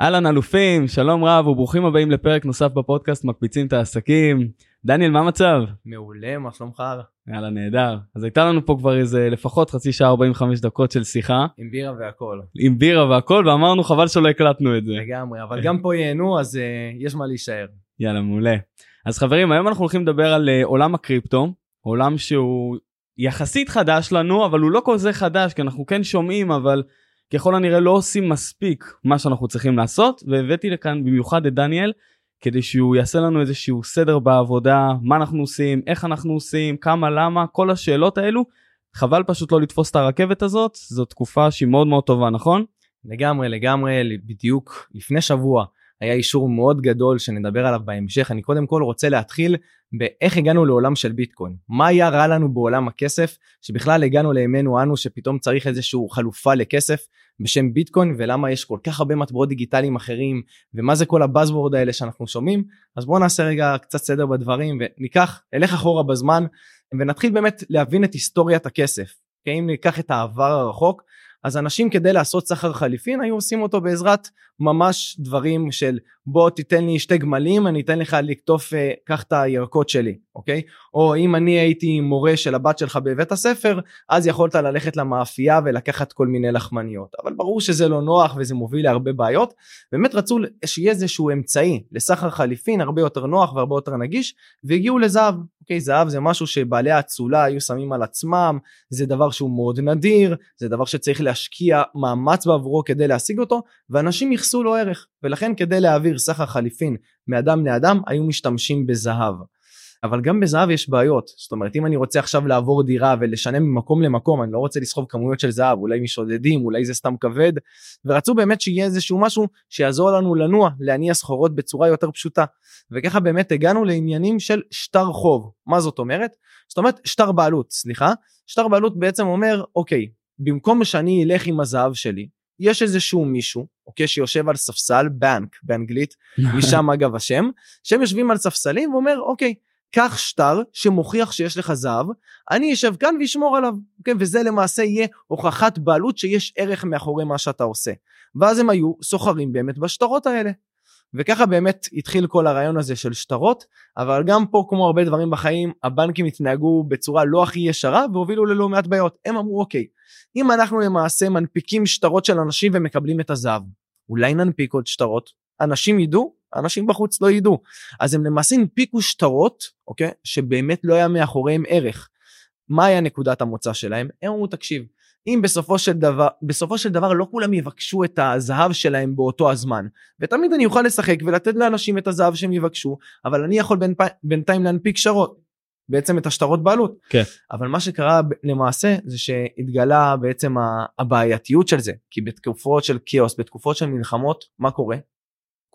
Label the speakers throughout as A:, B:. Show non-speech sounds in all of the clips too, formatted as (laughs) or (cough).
A: אהלן אלופים, שלום רב וברוכים הבאים לפרק נוסף בפודקאסט מקפיצים את העסקים. דניאל, מה המצב?
B: מעולה, מה שלומך?
A: יאללה, נהדר. אז הייתה לנו פה כבר איזה לפחות חצי שעה 45 דקות של שיחה.
B: עם בירה והכל.
A: עם בירה והכל, ואמרנו חבל שלא הקלטנו את זה.
B: לגמרי, אבל גם פה ייהנו, אז uh, יש מה להישאר.
A: יאללה, מעולה. אז חברים, היום אנחנו הולכים לדבר על uh, עולם הקריפטו, עולם שהוא יחסית חדש לנו, אבל הוא לא כל זה חדש, כי אנחנו כן שומעים, אבל ככל הנראה לא עושים מספיק מה שאנחנו צריכים לעשות, והבאתי לכאן במיוחד את דניאל, כדי שהוא יעשה לנו איזשהו סדר בעבודה, מה אנחנו עושים, איך אנחנו עושים, כמה, למה, כל השאלות האלו. חבל פשוט לא לתפוס את הרכבת הזאת, זו תקופה שהיא מאוד מאוד טובה, נכון?
B: לגמרי, לגמרי, בדיוק לפני שבוע היה אישור מאוד גדול שנדבר עליו בהמשך. אני קודם כל רוצה להתחיל באיך הגענו לעולם של ביטקוין. מה היה רע לנו בעולם הכסף, שבכלל הגענו לימינו אנו שפתאום צריך איזושהי חלופה לכסף בשם ביטקוין, ולמה יש כל כך הרבה מטבעות דיגיטליים אחרים, ומה זה כל הבאזוורד האלה שאנחנו שומעים. אז בואו נעשה רגע קצת סדר בדברים, וניקח, נלך אחורה בזמן, ונתחיל באמת להבין את היסטוריית הכסף. כי אם ניקח את העבר הרחוק, אז אנשים כדי לעשות סחר חליפין היו עושים אותו בעזרת ממש דברים של בוא תיתן לי שתי גמלים אני אתן לך לקטוף אה, קח את הירקות שלי אוקיי? או אם אני הייתי מורה של הבת שלך בבית הספר אז יכולת ללכת למאפייה ולקחת כל מיני לחמניות אבל ברור שזה לא נוח וזה מוביל להרבה בעיות. באמת רצו שיהיה איזשהו אמצעי לסחר חליפין הרבה יותר נוח והרבה יותר נגיש והגיעו לזהב אוקיי זהב זה משהו שבעלי האצולה היו שמים על עצמם זה דבר שהוא מאוד נדיר זה דבר שצריך להשקיע מאמץ בעבורו כדי להשיג אותו ואנשים ייחסו לו ערך ולכן כדי להעביר סחר חליפין מאדם לאדם היו משתמשים בזהב. אבל גם בזהב יש בעיות. זאת אומרת אם אני רוצה עכשיו לעבור דירה ולשנם ממקום למקום אני לא רוצה לסחוב כמויות של זהב אולי משודדים אולי זה סתם כבד ורצו באמת שיהיה איזשהו משהו שיעזור לנו לנוע להניע סחורות בצורה יותר פשוטה. וככה באמת הגענו לעניינים של שטר חוב. מה זאת אומרת? זאת אומרת שטר בעלות סליחה. שטר בעלות בעצם אומר אוקיי במקום שאני אלך עם הזהב שלי יש איזשהו מישהו, אוקיי, שיושב על ספסל, בנק באנגלית, משם אגב השם, שהם יושבים על ספסלים ואומר, אוקיי, קח שטר שמוכיח שיש לך זהב, אני אשב כאן ואשמור עליו, אוקיי, וזה למעשה יהיה הוכחת בעלות שיש ערך מאחורי מה שאתה עושה. ואז הם היו סוחרים באמת בשטרות האלה. וככה באמת התחיל כל הרעיון הזה של שטרות, אבל גם פה כמו הרבה דברים בחיים, הבנקים התנהגו בצורה לא הכי ישרה והובילו ללא מעט בעיות. הם אמרו אוקיי, אם אנחנו למעשה מנפיקים שטרות של אנשים ומקבלים את הזהב, אולי ננפיק עוד שטרות, אנשים ידעו, אנשים בחוץ לא ידעו. אז הם למעשה הנפיקו שטרות, אוקיי, שבאמת לא היה מאחוריהם ערך. מה היה נקודת המוצא שלהם? הם אמרו תקשיב, אם בסופו של דבר בסופו של דבר לא כולם יבקשו את הזהב שלהם באותו הזמן ותמיד אני אוכל לשחק ולתת לאנשים את הזהב שהם יבקשו אבל אני יכול בינתיים להנפיק שרות בעצם את השטרות בעלות
A: כן.
B: אבל מה שקרה למעשה זה שהתגלה בעצם הבעייתיות של זה כי בתקופות של כאוס בתקופות של מלחמות מה קורה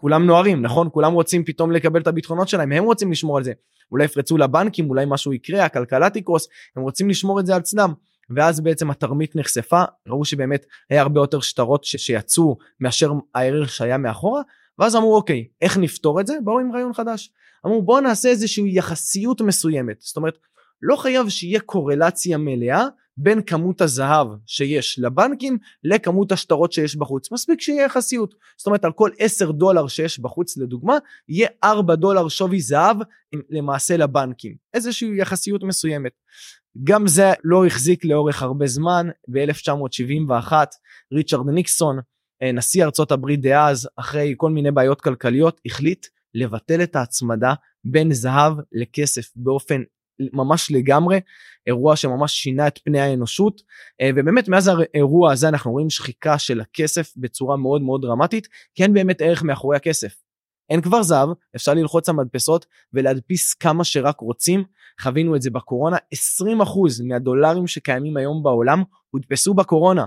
B: כולם נוהרים נכון? כולם רוצים פתאום לקבל את הביטחונות שלהם הם רוצים לשמור על זה. אולי יפרצו לבנקים אולי משהו יקרה הכלכלה תקרוס הם רוצים לשמור את זה על צדם. ואז בעצם התרמית נחשפה ראו שבאמת היה הרבה יותר שטרות ש- שיצאו מאשר הערך שהיה מאחורה ואז אמרו אוקיי איך נפתור את זה? באו עם רעיון חדש. אמרו בואו נעשה איזושהי יחסיות מסוימת. זאת אומרת לא חייב שיהיה קורלציה מלאה בין כמות הזהב שיש לבנקים לכמות השטרות שיש בחוץ. מספיק שיהיה יחסיות. זאת אומרת על כל 10 דולר שיש בחוץ לדוגמה יהיה 4 דולר שווי זהב למעשה לבנקים. איזושהי יחסיות מסוימת. גם זה לא החזיק לאורך הרבה זמן. ב-1971 ריצ'רד ניקסון אה, נשיא ארצות הברית דאז אחרי כל מיני בעיות כלכליות החליט לבטל את ההצמדה בין זהב לכסף באופן ממש לגמרי אירוע שממש שינה את פני האנושות אה, ובאמת מאז האירוע הזה אנחנו רואים שחיקה של הכסף בצורה מאוד מאוד דרמטית כי אין באמת ערך מאחורי הכסף. אין כבר זהב אפשר ללחוץ על מדפסות ולהדפיס כמה שרק רוצים חווינו את זה בקורונה 20% מהדולרים שקיימים היום בעולם הודפסו בקורונה.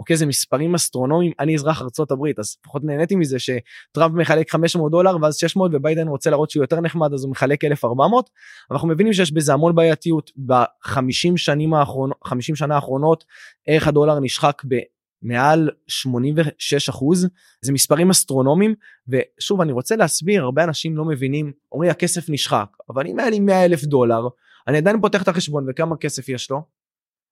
B: אוקיי? זה מספרים אסטרונומיים. אני אזרח הברית אז לפחות נהניתי מזה שטראמפ מחלק 500 דולר ואז 600 וביידן רוצה להראות שהוא יותר נחמד אז הוא מחלק 1400 אנחנו מבינים שיש בזה המון בעייתיות. ב-50 שנים האחרונות 50 שנה האחרונות ערך הדולר נשחק ב... מעל 86 אחוז. זה מספרים אסטרונומיים ושוב אני רוצה להסביר הרבה אנשים לא מבינים. אומרים הכסף נשחק אבל אם היה לי 100 אלף דולר אני עדיין פותח את החשבון וכמה כסף יש לו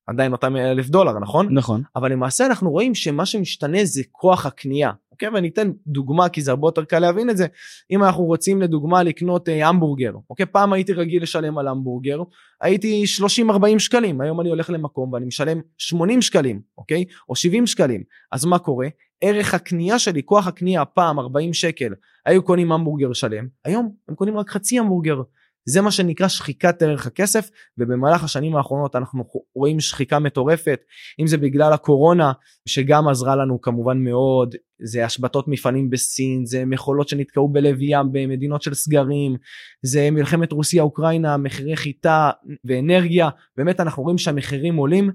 B: עדיין אותם אלף דולר נכון?
A: נכון.
B: אבל למעשה אנחנו רואים שמה שמשתנה זה כוח הקנייה. אוקיי? ואני אתן דוגמה כי זה הרבה יותר קל להבין את זה. אם אנחנו רוצים לדוגמה לקנות אה, המבורגר אוקיי? פעם הייתי רגיל לשלם על המבורגר הייתי 30-40 שקלים היום אני הולך למקום ואני משלם 80 שקלים אוקיי? או 70 שקלים. אז מה קורה? ערך הקנייה שלי כוח הקנייה פעם 40 שקל היו קונים המבורגר שלם היום הם קונים רק חצי המבורגר זה מה שנקרא שחיקת ערך הכסף ובמהלך השנים האחרונות אנחנו רואים שחיקה מטורפת אם זה בגלל הקורונה שגם עזרה לנו כמובן מאוד זה השבתות מפעלים בסין זה מכולות שנתקעו בלב ים במדינות של סגרים זה מלחמת רוסיה אוקראינה מחירי חיטה ואנרגיה באמת אנחנו רואים שהמחירים עולים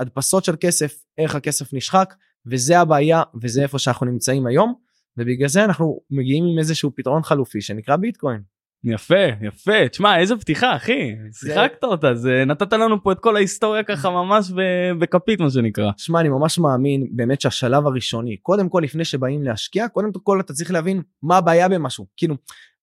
B: הדפסות של כסף ערך הכסף נשחק וזה הבעיה וזה איפה שאנחנו נמצאים היום ובגלל זה אנחנו מגיעים עם איזשהו פתרון חלופי שנקרא ביטקוין.
A: יפה יפה תשמע איזה פתיחה אחי שיחקת אותה זה נתת לנו פה את כל ההיסטוריה ככה ממש בכפית מה שנקרא.
B: שמע אני ממש מאמין באמת שהשלב הראשוני קודם כל לפני שבאים להשקיע קודם כל אתה צריך להבין מה הבעיה במשהו כאילו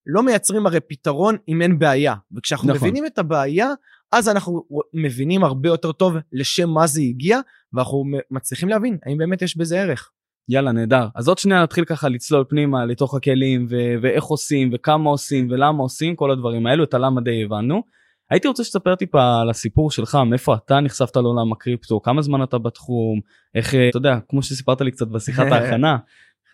B: לא מייצרים הרי פתרון אם אין בעיה וכשאנחנו נכון. מבינים את הבעיה אז אנחנו מבינים הרבה יותר טוב לשם מה זה הגיע ואנחנו מצליחים להבין האם באמת יש בזה ערך.
A: יאללה נהדר אז עוד שנייה נתחיל ככה לצלול פנימה לתוך הכלים ו- ואיך עושים וכמה עושים ולמה עושים כל הדברים האלו את הלמה די הבנו. הייתי רוצה שתספר טיפה על הסיפור שלך מאיפה אתה נחשפת לעולם הקריפטו כמה זמן אתה בתחום איך אתה יודע כמו שסיפרת לי קצת בשיחת (laughs) ההכנה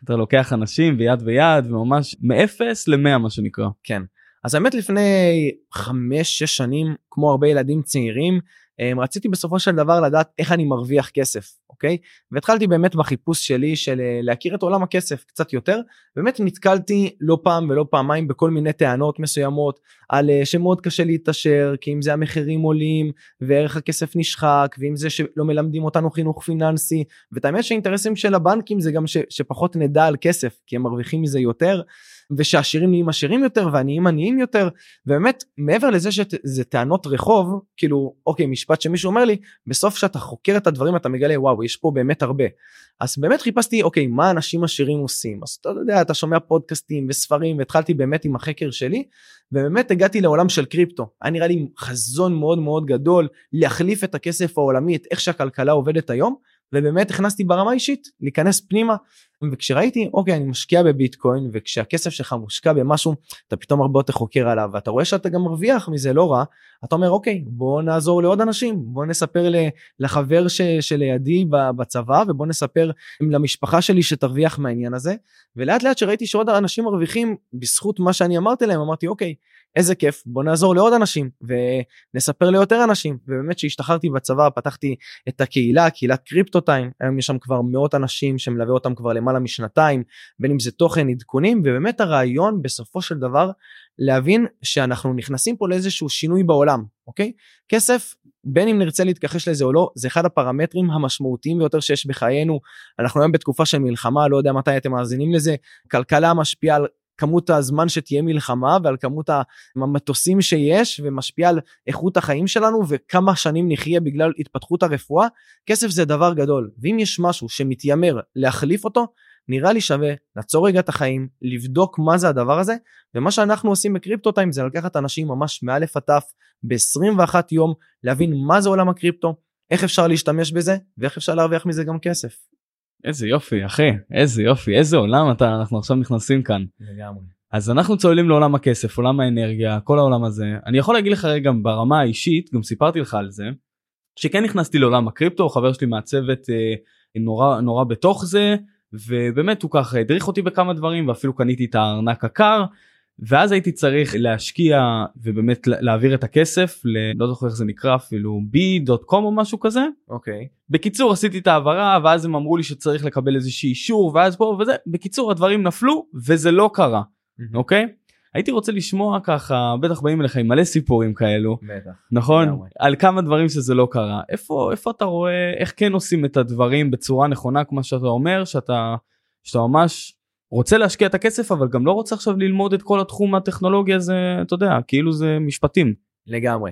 A: אתה לוקח אנשים ביד ביד וממש מאפס למאה מה שנקרא.
B: כן אז האמת לפני חמש שש שנים כמו הרבה ילדים צעירים רציתי בסופו של דבר לדעת איך אני מרוויח כסף אוקיי והתחלתי באמת בחיפוש שלי של אה, להכיר את עולם הכסף קצת יותר באמת נתקלתי לא פעם ולא פעמיים בכל מיני טענות מסוימות על אה, שמאוד קשה להתעשר כי אם זה המחירים עולים וערך הכסף נשחק ואם זה שלא מלמדים אותנו חינוך פיננסי ואת האמת שהאינטרסים של הבנקים זה גם ש, שפחות נדע על כסף כי הם מרוויחים מזה יותר. ושעשירים נהיים עשירים יותר ועניים עניים יותר ובאמת מעבר לזה שזה טענות רחוב כאילו אוקיי משפט שמישהו אומר לי בסוף שאתה חוקר את הדברים אתה מגלה וואו יש פה באמת הרבה. אז באמת חיפשתי אוקיי מה אנשים עשירים עושים? אז אתה יודע אתה שומע פודקאסטים וספרים והתחלתי באמת עם החקר שלי ובאמת הגעתי לעולם של קריפטו. היה נראה לי חזון מאוד מאוד גדול להחליף את הכסף העולמי את איך שהכלכלה עובדת היום ובאמת הכנסתי ברמה אישית להיכנס פנימה. וכשראיתי אוקיי אני משקיע בביטקוין וכשהכסף שלך מושקע במשהו אתה פתאום הרבה יותר חוקר עליו ואתה רואה שאתה גם מרוויח מזה לא רע אתה אומר אוקיי בוא נעזור לעוד אנשים בוא נספר לחבר ש, שלידי בצבא ובוא נספר למשפחה שלי שתרוויח מהעניין הזה. ולאט לאט שראיתי שעוד אנשים מרוויחים בזכות מה שאני אמרתי להם אמרתי אוקיי איזה כיף בוא נעזור לעוד אנשים ונספר ליותר אנשים. ובאמת שהשתחררתי בצבא פתחתי את הקהילה קהילת קריפטו טיים. היום יש שם כבר מאות אנשים שמלווה אותם כבר למעלה משנתיים בין אם זה תוכן עדכונים. ובאמת הרעיון בסופו של דבר להבין שאנחנו נכנסים פה לאיזשהו שינוי בעולם אוקיי? כסף בין אם נרצה להתכחש לזה או לא זה אחד הפרמטרים המשמעותיים ביותר שיש בחיינו. אנחנו היום בתקופה של מלחמה לא יודע מתי אתם מאזינים לזה. כלכלה משפיעה על כמות הזמן שתהיה מלחמה ועל כמות המטוסים שיש ומשפיע על איכות החיים שלנו וכמה שנים נחיה בגלל התפתחות הרפואה כסף זה דבר גדול ואם יש משהו שמתיימר להחליף אותו נראה לי שווה לעצור רגע את החיים לבדוק מה זה הדבר הזה ומה שאנחנו עושים בקריפטו טיים זה לקחת אנשים ממש מאלף עד תף ב-21 יום להבין מה זה עולם הקריפטו איך אפשר להשתמש בזה ואיך אפשר להרוויח מזה גם כסף.
A: איזה יופי אחי איזה יופי איזה עולם אתה אנחנו עכשיו נכנסים כאן.
B: לגמרי.
A: אז אנחנו צוללים לעולם הכסף עולם האנרגיה כל העולם הזה אני יכול להגיד לך רגע ברמה האישית גם סיפרתי לך על זה שכן נכנסתי לעולם הקריפטו חבר שלי מהצוות אה, נורא נורא בתוך זה ובאמת הוא ככה הדריך אותי בכמה דברים ואפילו קניתי את הארנק הקר ואז הייתי צריך להשקיע ובאמת להעביר את הכסף ללא זוכר איך זה נקרא אפילו b.com או משהו כזה.
B: אוקיי. Okay.
A: בקיצור עשיתי את העברה ואז הם אמרו לי שצריך לקבל איזשהו אישור ואז פה וזה בקיצור הדברים נפלו וזה לא קרה אוקיי. Mm-hmm. Okay? הייתי רוצה לשמוע ככה בטח באים אליך עם מלא סיפורים כאלו
B: בטח
A: נכון yeah, על כמה דברים שזה לא קרה איפה איפה אתה רואה איך כן עושים את הדברים בצורה נכונה כמו שאתה אומר שאתה שאתה ממש רוצה להשקיע את הכסף אבל גם לא רוצה עכשיו ללמוד את כל התחום הטכנולוגיה הזה אתה יודע כאילו זה משפטים.
B: לגמרי.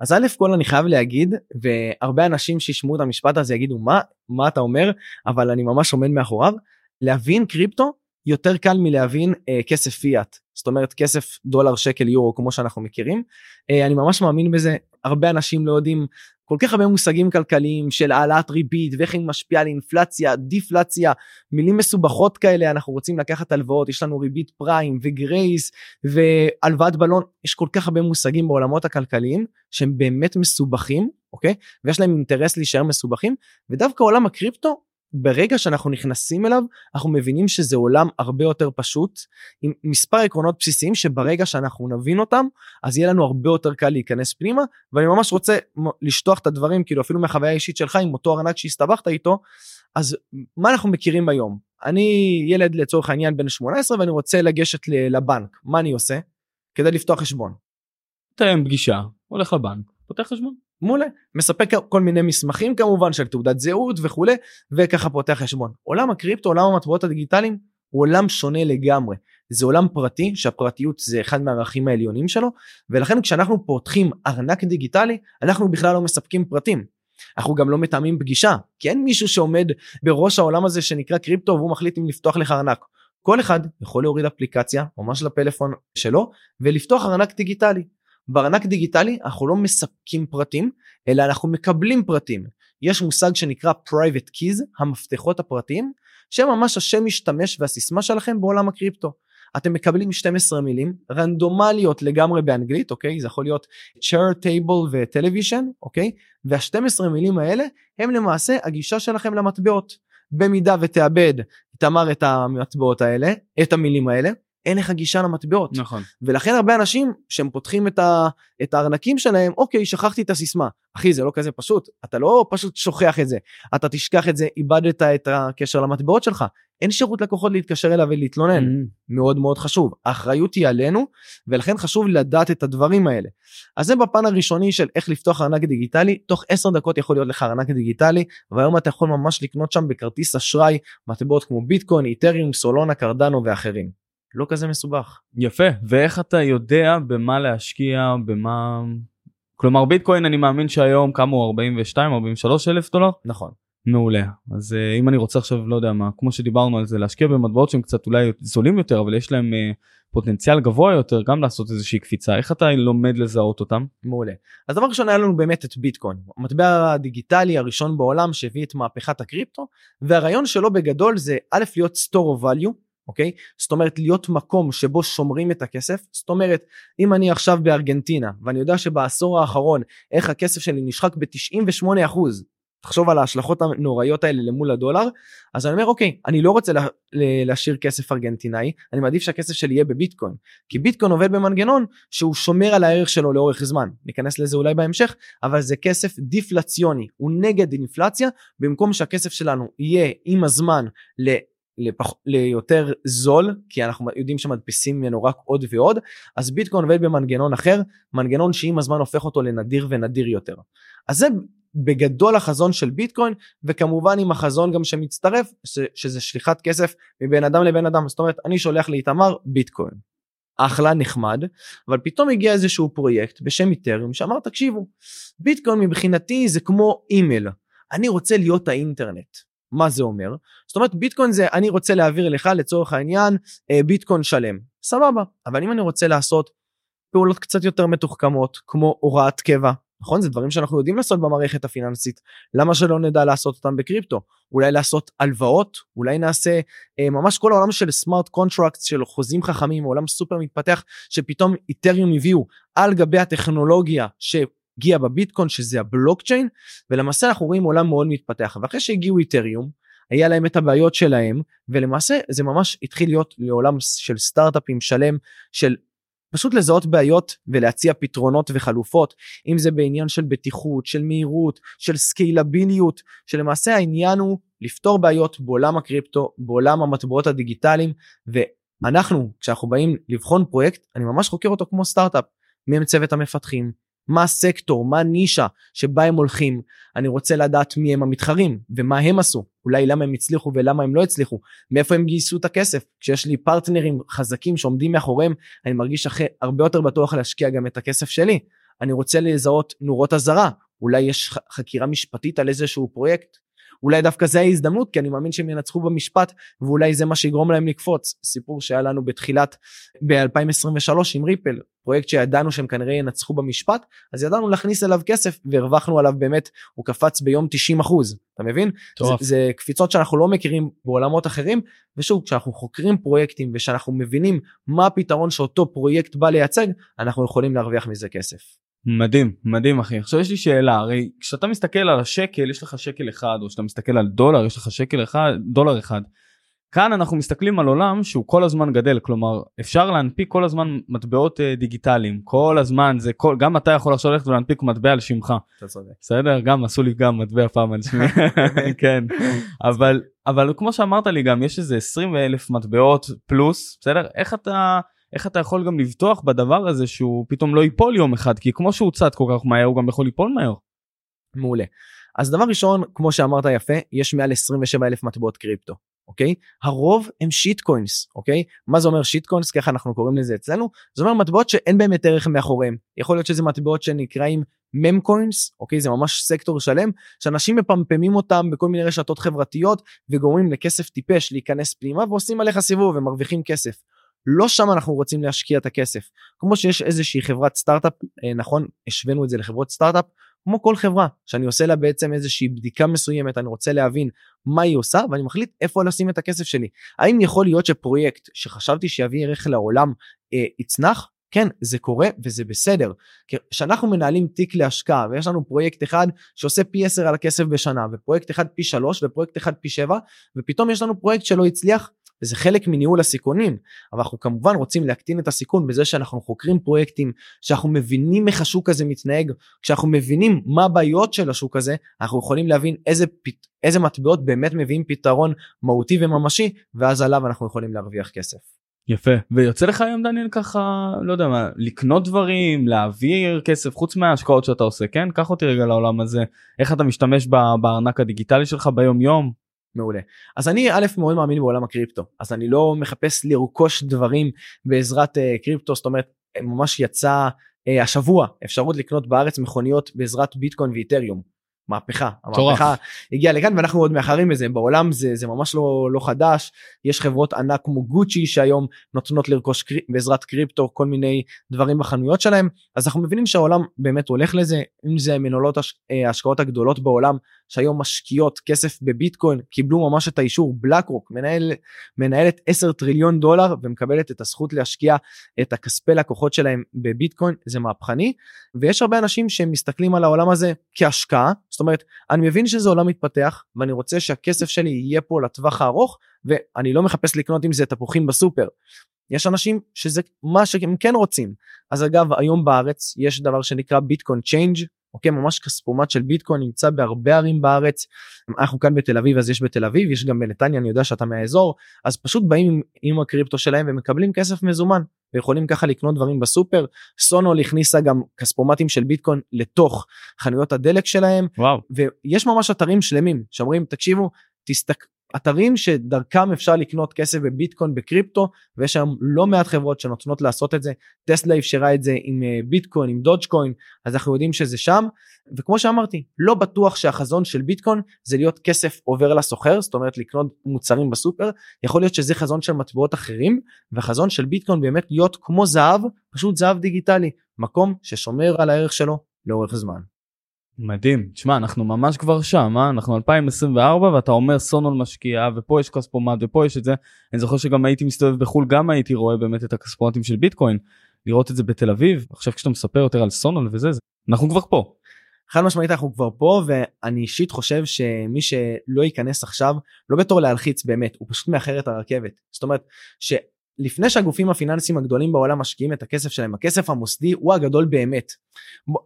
B: אז א' כל אני חייב להגיד והרבה אנשים שישמעו את המשפט הזה יגידו מה? מה אתה אומר? אבל אני ממש עומד מאחוריו. להבין קריפטו יותר קל מלהבין אה, כסף פיאט. זאת אומרת כסף דולר שקל יורו כמו שאנחנו מכירים. אה, אני ממש מאמין בזה. הרבה אנשים לא יודעים כל כך הרבה מושגים כלכליים של העלאת ריבית ואיך היא משפיעה על אינפלציה דיפלציה מילים מסובכות כאלה אנחנו רוצים לקחת הלוואות יש לנו ריבית פריים וגרייס והלוואת בלון יש כל כך הרבה מושגים בעולמות הכלכליים שהם באמת מסובכים אוקיי? ויש להם אינטרס להישאר מסובכים ודווקא עולם הקריפטו ברגע שאנחנו נכנסים אליו אנחנו מבינים שזה עולם הרבה יותר פשוט עם מספר עקרונות בסיסיים שברגע שאנחנו נבין אותם אז יהיה לנו הרבה יותר קל להיכנס פנימה ואני ממש רוצה לשטוח את הדברים כאילו אפילו מהחוויה האישית שלך עם אותו ארנק שהסתבכת איתו אז מה אנחנו מכירים היום אני ילד לצורך העניין בן 18 ואני רוצה לגשת לבנק מה אני עושה כדי לפתוח חשבון.
A: תאם פגישה הולך לבנק פותח חשבון.
B: מעולה מספק כל מיני מסמכים כמובן של תעודת זהות וכולי וככה פותח חשבון. עולם הקריפטו עולם המטבעות הדיגיטליים הוא עולם שונה לגמרי. זה עולם פרטי שהפרטיות זה אחד מהערכים העליונים שלו ולכן כשאנחנו פותחים ארנק דיגיטלי אנחנו בכלל לא מספקים פרטים. אנחנו גם לא מתאמים פגישה כי אין מישהו שעומד בראש העולם הזה שנקרא קריפטו והוא מחליט אם לפתוח לך ארנק. כל אחד יכול להוריד אפליקציה ממש לפלאפון שלו ולפתוח ארנק דיגיטלי בארנק דיגיטלי אנחנו לא מספקים פרטים אלא אנחנו מקבלים פרטים. יש מושג שנקרא private keys המפתחות הפרטיים שממש השם משתמש והסיסמה שלכם בעולם הקריפטו. אתם מקבלים 12 מילים רנדומליות לגמרי באנגלית אוקיי? זה יכול להיות chair table ו television אוקיי? וה-12 מילים האלה הם למעשה הגישה שלכם למטבעות. במידה ותאבד תמר את המטבעות האלה את המילים האלה אין לך גישה למטבעות.
A: נכון.
B: ולכן הרבה אנשים שהם פותחים את, ה, את הארנקים שלהם, אוקיי, שכחתי את הסיסמה. אחי, זה לא כזה פשוט, אתה לא פשוט שוכח את זה, אתה תשכח את זה, איבדת את הקשר למטבעות שלך. אין שירות לקוחות להתקשר אליו ולהתלונן. Mm-hmm. מאוד מאוד חשוב. האחריות היא עלינו, ולכן חשוב לדעת את הדברים האלה. אז זה בפן הראשוני של איך לפתוח ארנק דיגיטלי, תוך 10 דקות יכול להיות לך ארנק דיגיטלי, והיום אתה יכול ממש לקנות שם בכרטיס אשראי מטבעות כמו ביטקוין, איתריום, סולונה, קרדנו ואחרים. לא כזה מסובך.
A: יפה. ואיך אתה יודע במה להשקיע במה כלומר ביטקוין אני מאמין שהיום כמה הוא 42 43 אלף דולר?
B: נכון.
A: מעולה. אז uh, אם אני רוצה עכשיו לא יודע מה כמו שדיברנו על זה להשקיע במטבעות שהם קצת אולי זולים יותר אבל יש להם uh, פוטנציאל גבוה יותר גם לעשות איזושהי קפיצה איך אתה לומד לזהות אותם?
B: מעולה. אז דבר ראשון היה לנו באמת את ביטקוין המטבע הדיגיטלי הראשון בעולם שהביא את מהפכת הקריפטו והרעיון שלו בגדול זה א' להיות store of value אוקיי? זאת אומרת להיות מקום שבו שומרים את הכסף, זאת אומרת אם אני עכשיו בארגנטינה ואני יודע שבעשור האחרון איך הכסף שלי נשחק ב-98 אחוז, תחשוב על ההשלכות הנוראיות האלה למול הדולר, אז אני אומר אוקיי, אני לא רוצה לה, להשאיר כסף ארגנטינאי, אני מעדיף שהכסף שלי יהיה בביטקוין, כי ביטקוין עובד במנגנון שהוא שומר על הערך שלו לאורך זמן, ניכנס לזה אולי בהמשך, אבל זה כסף דיפלציוני, הוא נגד אינפלציה, במקום שהכסף שלנו יהיה עם הזמן לפח, ליותר זול כי אנחנו יודעים שמדפיסים ממנו רק עוד ועוד אז ביטקוין עובד במנגנון אחר מנגנון שעם הזמן הופך אותו לנדיר ונדיר יותר. אז זה בגדול החזון של ביטקוין וכמובן עם החזון גם שמצטרף ש, שזה שליחת כסף מבין אדם לבין אדם זאת אומרת אני שולח לאיתמר ביטקוין. אחלה נחמד אבל פתאום הגיע איזשהו פרויקט בשם איתריום שאמר תקשיבו ביטקוין מבחינתי זה כמו אימייל אני רוצה להיות האינטרנט מה זה אומר? זאת אומרת ביטקוין זה אני רוצה להעביר לך לצורך העניין אה, ביטקוין שלם. סבבה אבל אם אני רוצה לעשות פעולות קצת יותר מתוחכמות כמו הוראת קבע נכון? זה דברים שאנחנו יודעים לעשות במערכת הפיננסית. למה שלא נדע לעשות אותם בקריפטו? אולי לעשות הלוואות? אולי נעשה אה, ממש כל העולם של smart contract של חוזים חכמים עולם סופר מתפתח שפתאום Ethereum הביאו על גבי הטכנולוגיה ש... הגיע בביטקוין שזה הבלוקצ'יין ולמעשה אנחנו רואים עולם מאוד מתפתח. ואחרי שהגיעו Ethereum היה להם את הבעיות שלהם ולמעשה זה ממש התחיל להיות לעולם של סטארט-אפים שלם של פשוט לזהות בעיות ולהציע פתרונות וחלופות. אם זה בעניין של בטיחות של מהירות של סקיילביליות שלמעשה העניין הוא לפתור בעיות בעולם הקריפטו בעולם המטבעות הדיגיטליים. ואנחנו כשאנחנו באים לבחון פרויקט אני ממש חוקר אותו כמו סטארט-אפ מי הם צוות המפתחים מה הסקטור, מה הנישה שבה הם הולכים, אני רוצה לדעת מי הם המתחרים ומה הם עשו, אולי למה הם הצליחו ולמה הם לא הצליחו, מאיפה הם גייסו את הכסף, כשיש לי פרטנרים חזקים שעומדים מאחוריהם, אני מרגיש אחרי, הרבה יותר בטוח להשקיע גם את הכסף שלי, אני רוצה לזהות נורות אזהרה, אולי יש חקירה משפטית על איזשהו פרויקט, אולי דווקא זה ההזדמנות כי אני מאמין שהם ינצחו במשפט ואולי זה מה שיגרום להם לקפוץ. סיפור שהיה לנו בתחילת ב-2023 עם ריפל פרויקט שידענו שהם כנראה ינצחו במשפט אז ידענו להכניס אליו כסף והרווחנו עליו באמת הוא קפץ ביום 90 אחוז אתה מבין זה, זה קפיצות שאנחנו לא מכירים בעולמות אחרים ושוב כשאנחנו חוקרים פרויקטים ושאנחנו מבינים מה הפתרון שאותו פרויקט בא לייצג אנחנו יכולים להרוויח מזה כסף.
A: מדהים מדהים אחי עכשיו יש לי שאלה הרי כשאתה מסתכל על השקל יש לך שקל אחד או כשאתה מסתכל על דולר יש לך שקל אחד דולר אחד. כאן אנחנו מסתכלים על עולם שהוא כל הזמן גדל כלומר אפשר להנפיק כל הזמן מטבעות uh, דיגיטליים. כל הזמן זה כל גם אתה יכול עכשיו ללכת ולהנפיק מטבע על שמך. בסדר? גם עשו לי גם מטבע פעם על שמי. (laughs) כן. אבל אבל כמו שאמרת לי גם יש איזה 20 אלף מטבעות פלוס בסדר? איך אתה איך אתה יכול גם לבטוח בדבר הזה שהוא פתאום לא ייפול יום אחד? כי כמו שהוא צד כל כך מהר הוא גם יכול ליפול מהר.
B: מעולה. אז דבר ראשון כמו שאמרת יפה יש מעל 27 אלף מטבעות קריפטו אוקיי? הרוב הם שיט קוינס אוקיי? מה זה אומר שיט קוינס ככה אנחנו קוראים לזה אצלנו? זה אומר מטבעות שאין באמת ערך מאחוריהם. יכול להיות שזה מטבעות שנקראים מם קוינס אוקיי? זה ממש סקטור שלם שאנשים מפמפמים אותם בכל מיני רשתות חברתיות וגורמים לכסף טיפש להיכנס פנימה ועושים עליך סיבוב ומרוויחים כסף. לא שם אנחנו רוצים להשקיע את הכסף. כמו שיש איזושהי חברת סטארט-אפ אה, נכון השווינו את זה לחברות סטארט-אפ כמו כל חברה שאני עושה לה בעצם איזושהי בדיקה מסוימת אני רוצה להבין מה היא עושה ואני מחליט איפה לשים את הכסף שלי. האם יכול להיות שפרויקט שחשבתי שיביא ערך לעולם אה, יצנח? כן זה קורה וזה בסדר. כשאנחנו מנהלים תיק להשקעה ויש לנו פרויקט אחד שעושה פי 10 על הכסף בשנה ופרויקט אחד פי 3 ופרויקט אחד פי 7 ופתאום יש לנו פרויקט שלא הצליח וזה חלק מניהול הסיכונים. אבל אנחנו כמובן רוצים להקטין את הסיכון בזה שאנחנו חוקרים פרויקטים שאנחנו מבינים איך השוק הזה מתנהג כשאנחנו מבינים מה הבעיות של השוק הזה אנחנו יכולים להבין איזה איזה מטבעות באמת מביאים פתרון מהותי וממשי ואז עליו אנחנו יכולים להרוויח כסף.
A: יפה. ויוצא לך היום דניאל ככה לא יודע מה לקנות דברים להעביר כסף חוץ מההשקעות שאתה עושה כן? קח אותי רגע לעולם הזה. איך אתה משתמש בארנק הדיגיטלי שלך ביום יום
B: מעולה. אז אני א' מאוד מאמין בעולם הקריפטו אז אני לא מחפש לרכוש דברים בעזרת uh, קריפטו זאת אומרת ממש יצא uh, השבוע אפשרות לקנות בארץ מכוניות בעזרת ביטקוין ואיתריום. מהפכה. המהפכה הגיעה לכאן ואנחנו עוד מאחרים בזה בעולם זה זה ממש לא לא חדש. יש חברות ענק כמו גוצ'י שהיום נותנות לרכוש קרי, בעזרת קריפטו כל מיני דברים בחנויות שלהם. אז אנחנו מבינים שהעולם באמת הולך לזה. אם זה מנהלות אה, ההשקעות הגדולות בעולם שהיום משקיעות כסף בביטקוין קיבלו ממש את האישור. בלק רוק מנהל, מנהלת 10 טריליון דולר ומקבלת את הזכות להשקיע את הכספי לקוחות שלהם בביטקוין. זה מהפכני. ויש הרבה אנשים שמסתכלים על העולם הזה כהשקעה זאת אומרת אני מבין שזה עולם מתפתח ואני רוצה שהכסף שלי יהיה פה לטווח הארוך ואני לא מחפש לקנות עם זה תפוחים בסופר. יש אנשים שזה מה שהם כן רוצים אז אגב היום בארץ יש דבר שנקרא Bitcoin Change אוקיי? ממש כספומט של ביטקוין נמצא בהרבה ערים בארץ. אנחנו כאן בתל אביב אז יש בתל אביב יש גם בנתניה אני יודע שאתה מהאזור. אז פשוט באים עם, עם הקריפטו שלהם ומקבלים כסף מזומן. ויכולים ככה לקנות דברים בסופר. סונול הכניסה גם כספומטים של ביטקוין לתוך חנויות הדלק שלהם.
A: וואו.
B: ויש ממש אתרים שלמים שאומרים תקשיבו תסתק אתרים שדרכם אפשר לקנות כסף בביטקוין בקריפטו ויש היום לא מעט חברות שנותנות לעשות את זה. טסלה אפשרה את זה עם אה, ביטקוין עם דודג'קוין אז אנחנו יודעים שזה שם. וכמו שאמרתי לא בטוח שהחזון של ביטקוין זה להיות כסף עובר לסוחר זאת אומרת לקנות מוצרים בסופר. יכול להיות שזה חזון של מטבעות אחרים והחזון של ביטקוין באמת להיות כמו זהב פשוט זהב דיגיטלי מקום ששומר על הערך שלו לאורך זמן.
A: מדהים תשמע אנחנו ממש כבר שם אה? אנחנו 2024 ואתה אומר סונול משקיע ופה יש כספומט ופה יש את זה אני זוכר שגם הייתי מסתובב בחול גם הייתי רואה באמת את הכספומטים של ביטקוין לראות את זה בתל אביב עכשיו כשאתה מספר יותר על סונול וזה זה אנחנו כבר פה.
B: חד משמעית אנחנו כבר פה ואני אישית חושב שמי שלא ייכנס עכשיו לא בתור להלחיץ באמת הוא פשוט מאחר את הרכבת זאת אומרת לפני שהגופים הפיננסיים הגדולים בעולם משקיעים את הכסף שלהם הכסף המוסדי הוא הגדול באמת.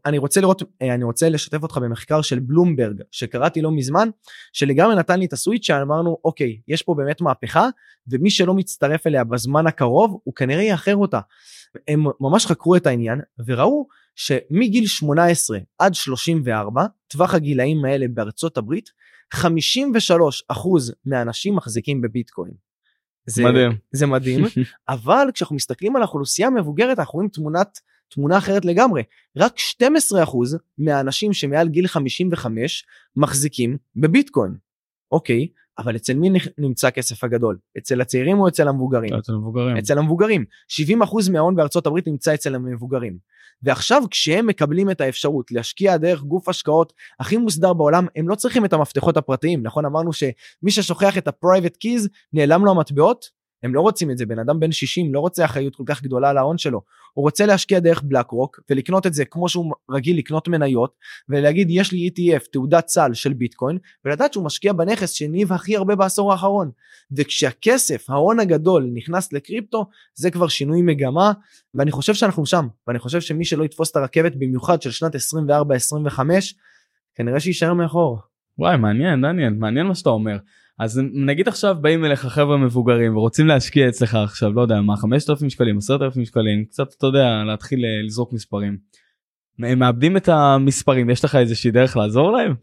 B: אני רוצה לראות אה, אני רוצה לשתף אותך במחקר של בלומברג שקראתי לא מזמן שלגמרי נתן לי את הסוויץ' שאמרנו אוקיי יש פה באמת מהפכה ומי שלא מצטרף אליה בזמן הקרוב הוא כנראה יאחר אותה. הם ממש חקרו את העניין וראו שמגיל 18 עד 34 טווח הגילאים האלה בארצות הברית 53% מהאנשים מחזיקים בביטקוין.
A: זה מדהים.
B: זה מדהים (laughs) אבל כשאנחנו מסתכלים על האוכלוסייה המבוגרת אנחנו רואים תמונת תמונה אחרת לגמרי. רק 12% מהאנשים שמעל גיל 55 מחזיקים בביטקוין. אוקיי, אבל אצל מי נמצא הכסף הגדול? אצל הצעירים או אצל המבוגרים?
A: אצל המבוגרים.
B: אצל המבוגרים. 70% מההון בארצות הברית נמצא אצל המבוגרים. ועכשיו כשהם מקבלים את האפשרות להשקיע דרך גוף השקעות הכי מוסדר בעולם, הם לא צריכים את המפתחות הפרטיים, נכון? אמרנו שמי ששוכח את ה-private keys נעלם לו המטבעות, הם לא רוצים את זה, בן אדם בן 60 לא רוצה אחריות כל כך גדולה על ההון שלו, הוא רוצה להשקיע דרך בלק רוק ולקנות את זה כמו שהוא רגיל לקנות מניות ולהגיד יש לי ETF תעודת סל של ביטקוין ולדעת שהוא משקיע בנכס שהניב הכי הרבה בעשור האחרון וכשהכסף ההון הגדול נכנס לקריפטו זה כבר שינוי מגמה ואני חושב שאנחנו שם ואני חושב שמי שלא יתפוס את הרכבת במיוחד של שנת 24-25 כנראה שיישאר מאחור.
A: וואי מעניין דניאל מעניין מה שאתה אומר. אז נגיד עכשיו באים אליך חבר'ה מבוגרים ורוצים להשקיע אצלך עכשיו לא יודע מה 5,000 שקלים 10,000 שקלים קצת אתה יודע להתחיל אה, לזרוק מספרים. הם מאבדים את המספרים יש לך איזושהי דרך לעזור להם?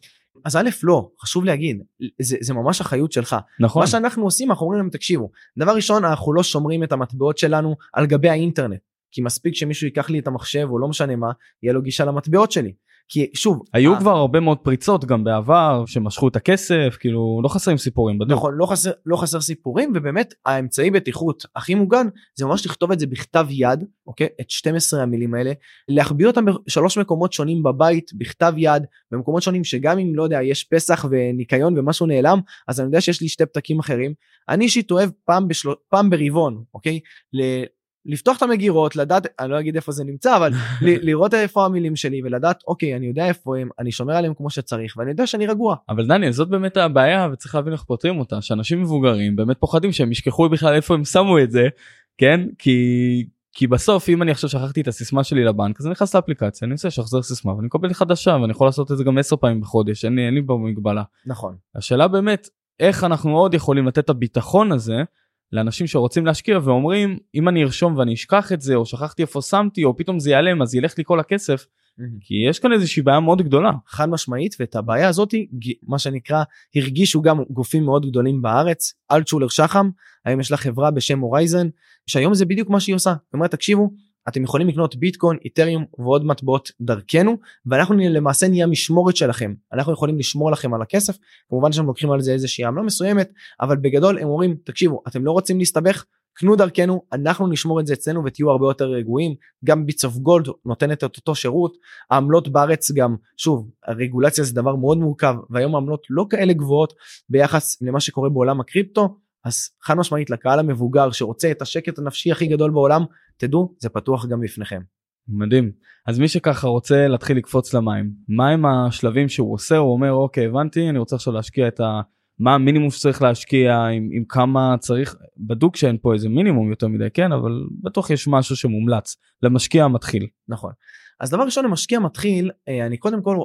B: אז א' לא חשוב להגיד זה, זה ממש אחריות שלך
A: נכון
B: מה שאנחנו עושים אנחנו אומרים להם תקשיבו דבר ראשון אנחנו לא שומרים את המטבעות שלנו על גבי האינטרנט כי מספיק שמישהו ייקח לי את המחשב או לא משנה מה יהיה לו גישה למטבעות שלי כי שוב
A: היו ה... כבר הרבה מאוד פריצות גם בעבר שמשכו את הכסף כאילו לא חסרים סיפורים בדיוק.
B: נכון לא חסר לא חסר סיפורים ובאמת האמצעי בטיחות הכי מוגן זה ממש לכתוב את זה בכתב יד אוקיי את 12 המילים האלה להחביא אותם בשלוש מקומות שונים בבית בכתב יד במקומות שונים שגם אם לא יודע יש פסח וניקיון ומשהו נעלם אז אני יודע שיש לי שתי פתקים אחרים אני אישית אוהב פעם בשל... פעם ברבעון אוקיי. לפתוח את המגירות לדעת אני לא אגיד איפה זה נמצא אבל (laughs) לראות איפה המילים שלי ולדעת אוקיי אני יודע איפה הם אני שומר עליהם כמו שצריך ואני יודע שאני רגוע.
A: אבל דניאל זאת באמת הבעיה וצריך להבין איך פותרים אותה שאנשים מבוגרים באמת פוחדים שהם ישכחו בכלל איפה הם שמו את זה כן כי כי בסוף אם אני עכשיו שכחתי את הסיסמה שלי לבנק אז אני נכנס לאפליקציה אני עושה שחזר סיסמה ואני מקבל חדשה ואני יכול לעשות את זה גם 10 פעמים בחודש אין לי אין לי במגבלה.
B: נכון.
A: השאלה באמת איך אנחנו עוד יכולים לתת את הביטחון הזה. לאנשים שרוצים להשקיע ואומרים אם אני ארשום ואני אשכח את זה או שכחתי איפה שמתי או פתאום זה ייעלם אז ילך לי כל הכסף. כי יש כאן איזושהי בעיה מאוד גדולה.
B: חד משמעית ואת הבעיה הזאת מה שנקרא הרגישו גם גופים מאוד גדולים בארץ אלטשולר שחם היום יש לה חברה בשם הורייזן שהיום זה בדיוק מה שהיא עושה. היא אומרת תקשיבו אתם יכולים לקנות ביטקוין, איתריום ועוד מטבעות דרכנו ואנחנו למעשה נהיה משמורת שלכם. אנחנו יכולים לשמור לכם על הכסף כמובן שהם לוקחים על זה איזושהי עמלה מסוימת אבל בגדול הם אומרים תקשיבו אתם לא רוצים להסתבך קנו דרכנו אנחנו נשמור את זה אצלנו ותהיו הרבה יותר רגועים. גם ביטס אוף גולד נותנת את אותו שירות. העמלות בארץ גם שוב הרגולציה זה דבר מאוד מורכב והיום העמלות לא כאלה גבוהות ביחס למה שקורה בעולם הקריפטו אז חד משמעית לקהל המבוגר שרוצה את השקט הנפשי הכי גדול בעולם תדעו זה פתוח גם בפניכם.
A: מדהים. אז מי שככה רוצה להתחיל לקפוץ למים מה הם השלבים שהוא עושה? הוא אומר אוקיי הבנתי אני רוצה עכשיו להשקיע את ה... מה המינימום שצריך להשקיע עם, עם כמה צריך? בדוק שאין פה איזה מינימום יותר מדי כן אבל בטוח יש משהו שמומלץ. למשקיע המתחיל
B: נכון. אז דבר ראשון למשקיע מתחיל אה, אני קודם כל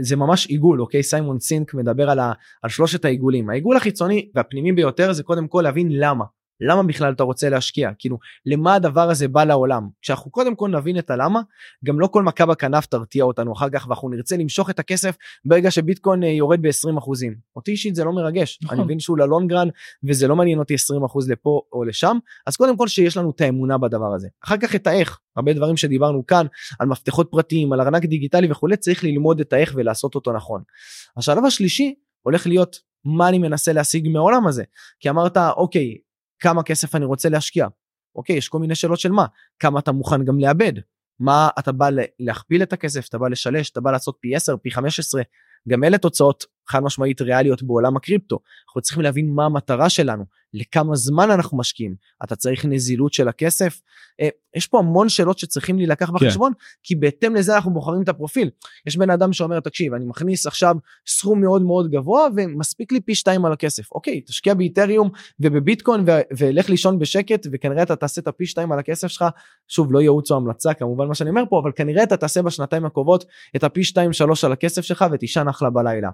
B: זה ממש עיגול אוקיי? סיימון סינק מדבר על, ה, על שלושת העיגולים. העיגול החיצוני והפנימי ביותר זה קודם כל להבין למה למה בכלל אתה רוצה להשקיע? כאילו למה הדבר הזה בא לעולם? כשאנחנו קודם כל נבין את הלמה גם לא כל מכה בכנף תרתיע אותנו אחר כך ואנחנו נרצה למשוך את הכסף ברגע שביטקוין אה, יורד ב-20. אחוזים אותי אישית זה לא מרגש. נכון. אני מבין שהוא ללונגרן וזה לא מעניין אותי 20 אחוז לפה או לשם. אז קודם כל שיש לנו את האמונה בדבר הזה. אחר כך את האיך. הרבה דברים שדיברנו כאן על מפתחות פרטיים על ארנק דיגיטלי וכולי צריך ללמוד את האיך ולעשות אותו נכון. השלב השלישי הולך להיות מה אני מנסה להשיג מהעולם הזה. כי אמרת אוקיי כמה כסף אני רוצה להשקיע. אוקיי, יש כל מיני שאלות של מה, כמה אתה מוכן גם לאבד, מה אתה בא להכפיל את הכסף, אתה בא לשלש, אתה בא לעשות פי 10, פי 15, גם אלה תוצאות חד משמעית ריאליות בעולם הקריפטו. אנחנו צריכים להבין מה המטרה שלנו, לכמה זמן אנחנו משקיעים, אתה צריך נזילות של הכסף. אה, יש פה המון שאלות שצריכים להילקח כן. בחשבון, כי בהתאם לזה אנחנו בוחרים את הפרופיל. יש בן אדם שאומר, תקשיב, אני מכניס עכשיו סכום מאוד מאוד גבוה ומספיק לי פי שתיים על הכסף. אוקיי, תשקיע באיתריום ובביטקוין ולך לישון בשקט וכנראה אתה תעשה את הפי שתיים על הכסף שלך. שוב, לא ייעוץ או המלצה כמובן מה שאני אומר פה, אבל כנראה אתה תעשה בשנתיים הקרובות את הפי שתיים שלוש על הכסף שלך ותישן אחלה בלילה.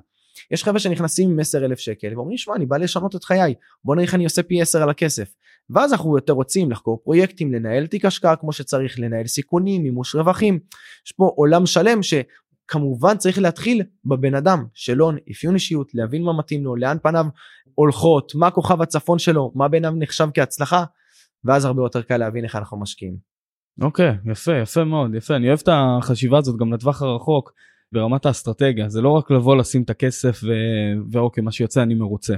B: יש חבר'ה שנכנסים עם 10 אלף שקל ואומרים שמע אני בא לשנות את חיי בוא נראה איך אני עושה פי 10 על הכסף. ואז אנחנו יותר רוצים לחקור פרויקטים לנהל תיק השקעה כמו שצריך לנהל סיכונים מימוש רווחים. יש פה עולם שלם שכמובן צריך להתחיל בבן אדם שלו אפיון אישיות להבין מה מתאים לו לאן פניו הולכות מה כוכב הצפון שלו מה ביניו נחשב כהצלחה ואז הרבה יותר קל להבין איך אנחנו משקיעים.
A: אוקיי okay, יפה יפה מאוד יפה. אני אוהב את החשיבה הזאת גם לטווח הרחוק ברמת האסטרטגיה, זה לא רק לבוא לשים את הכסף ו... ואוקיי, מה שיוצא אני מרוצה.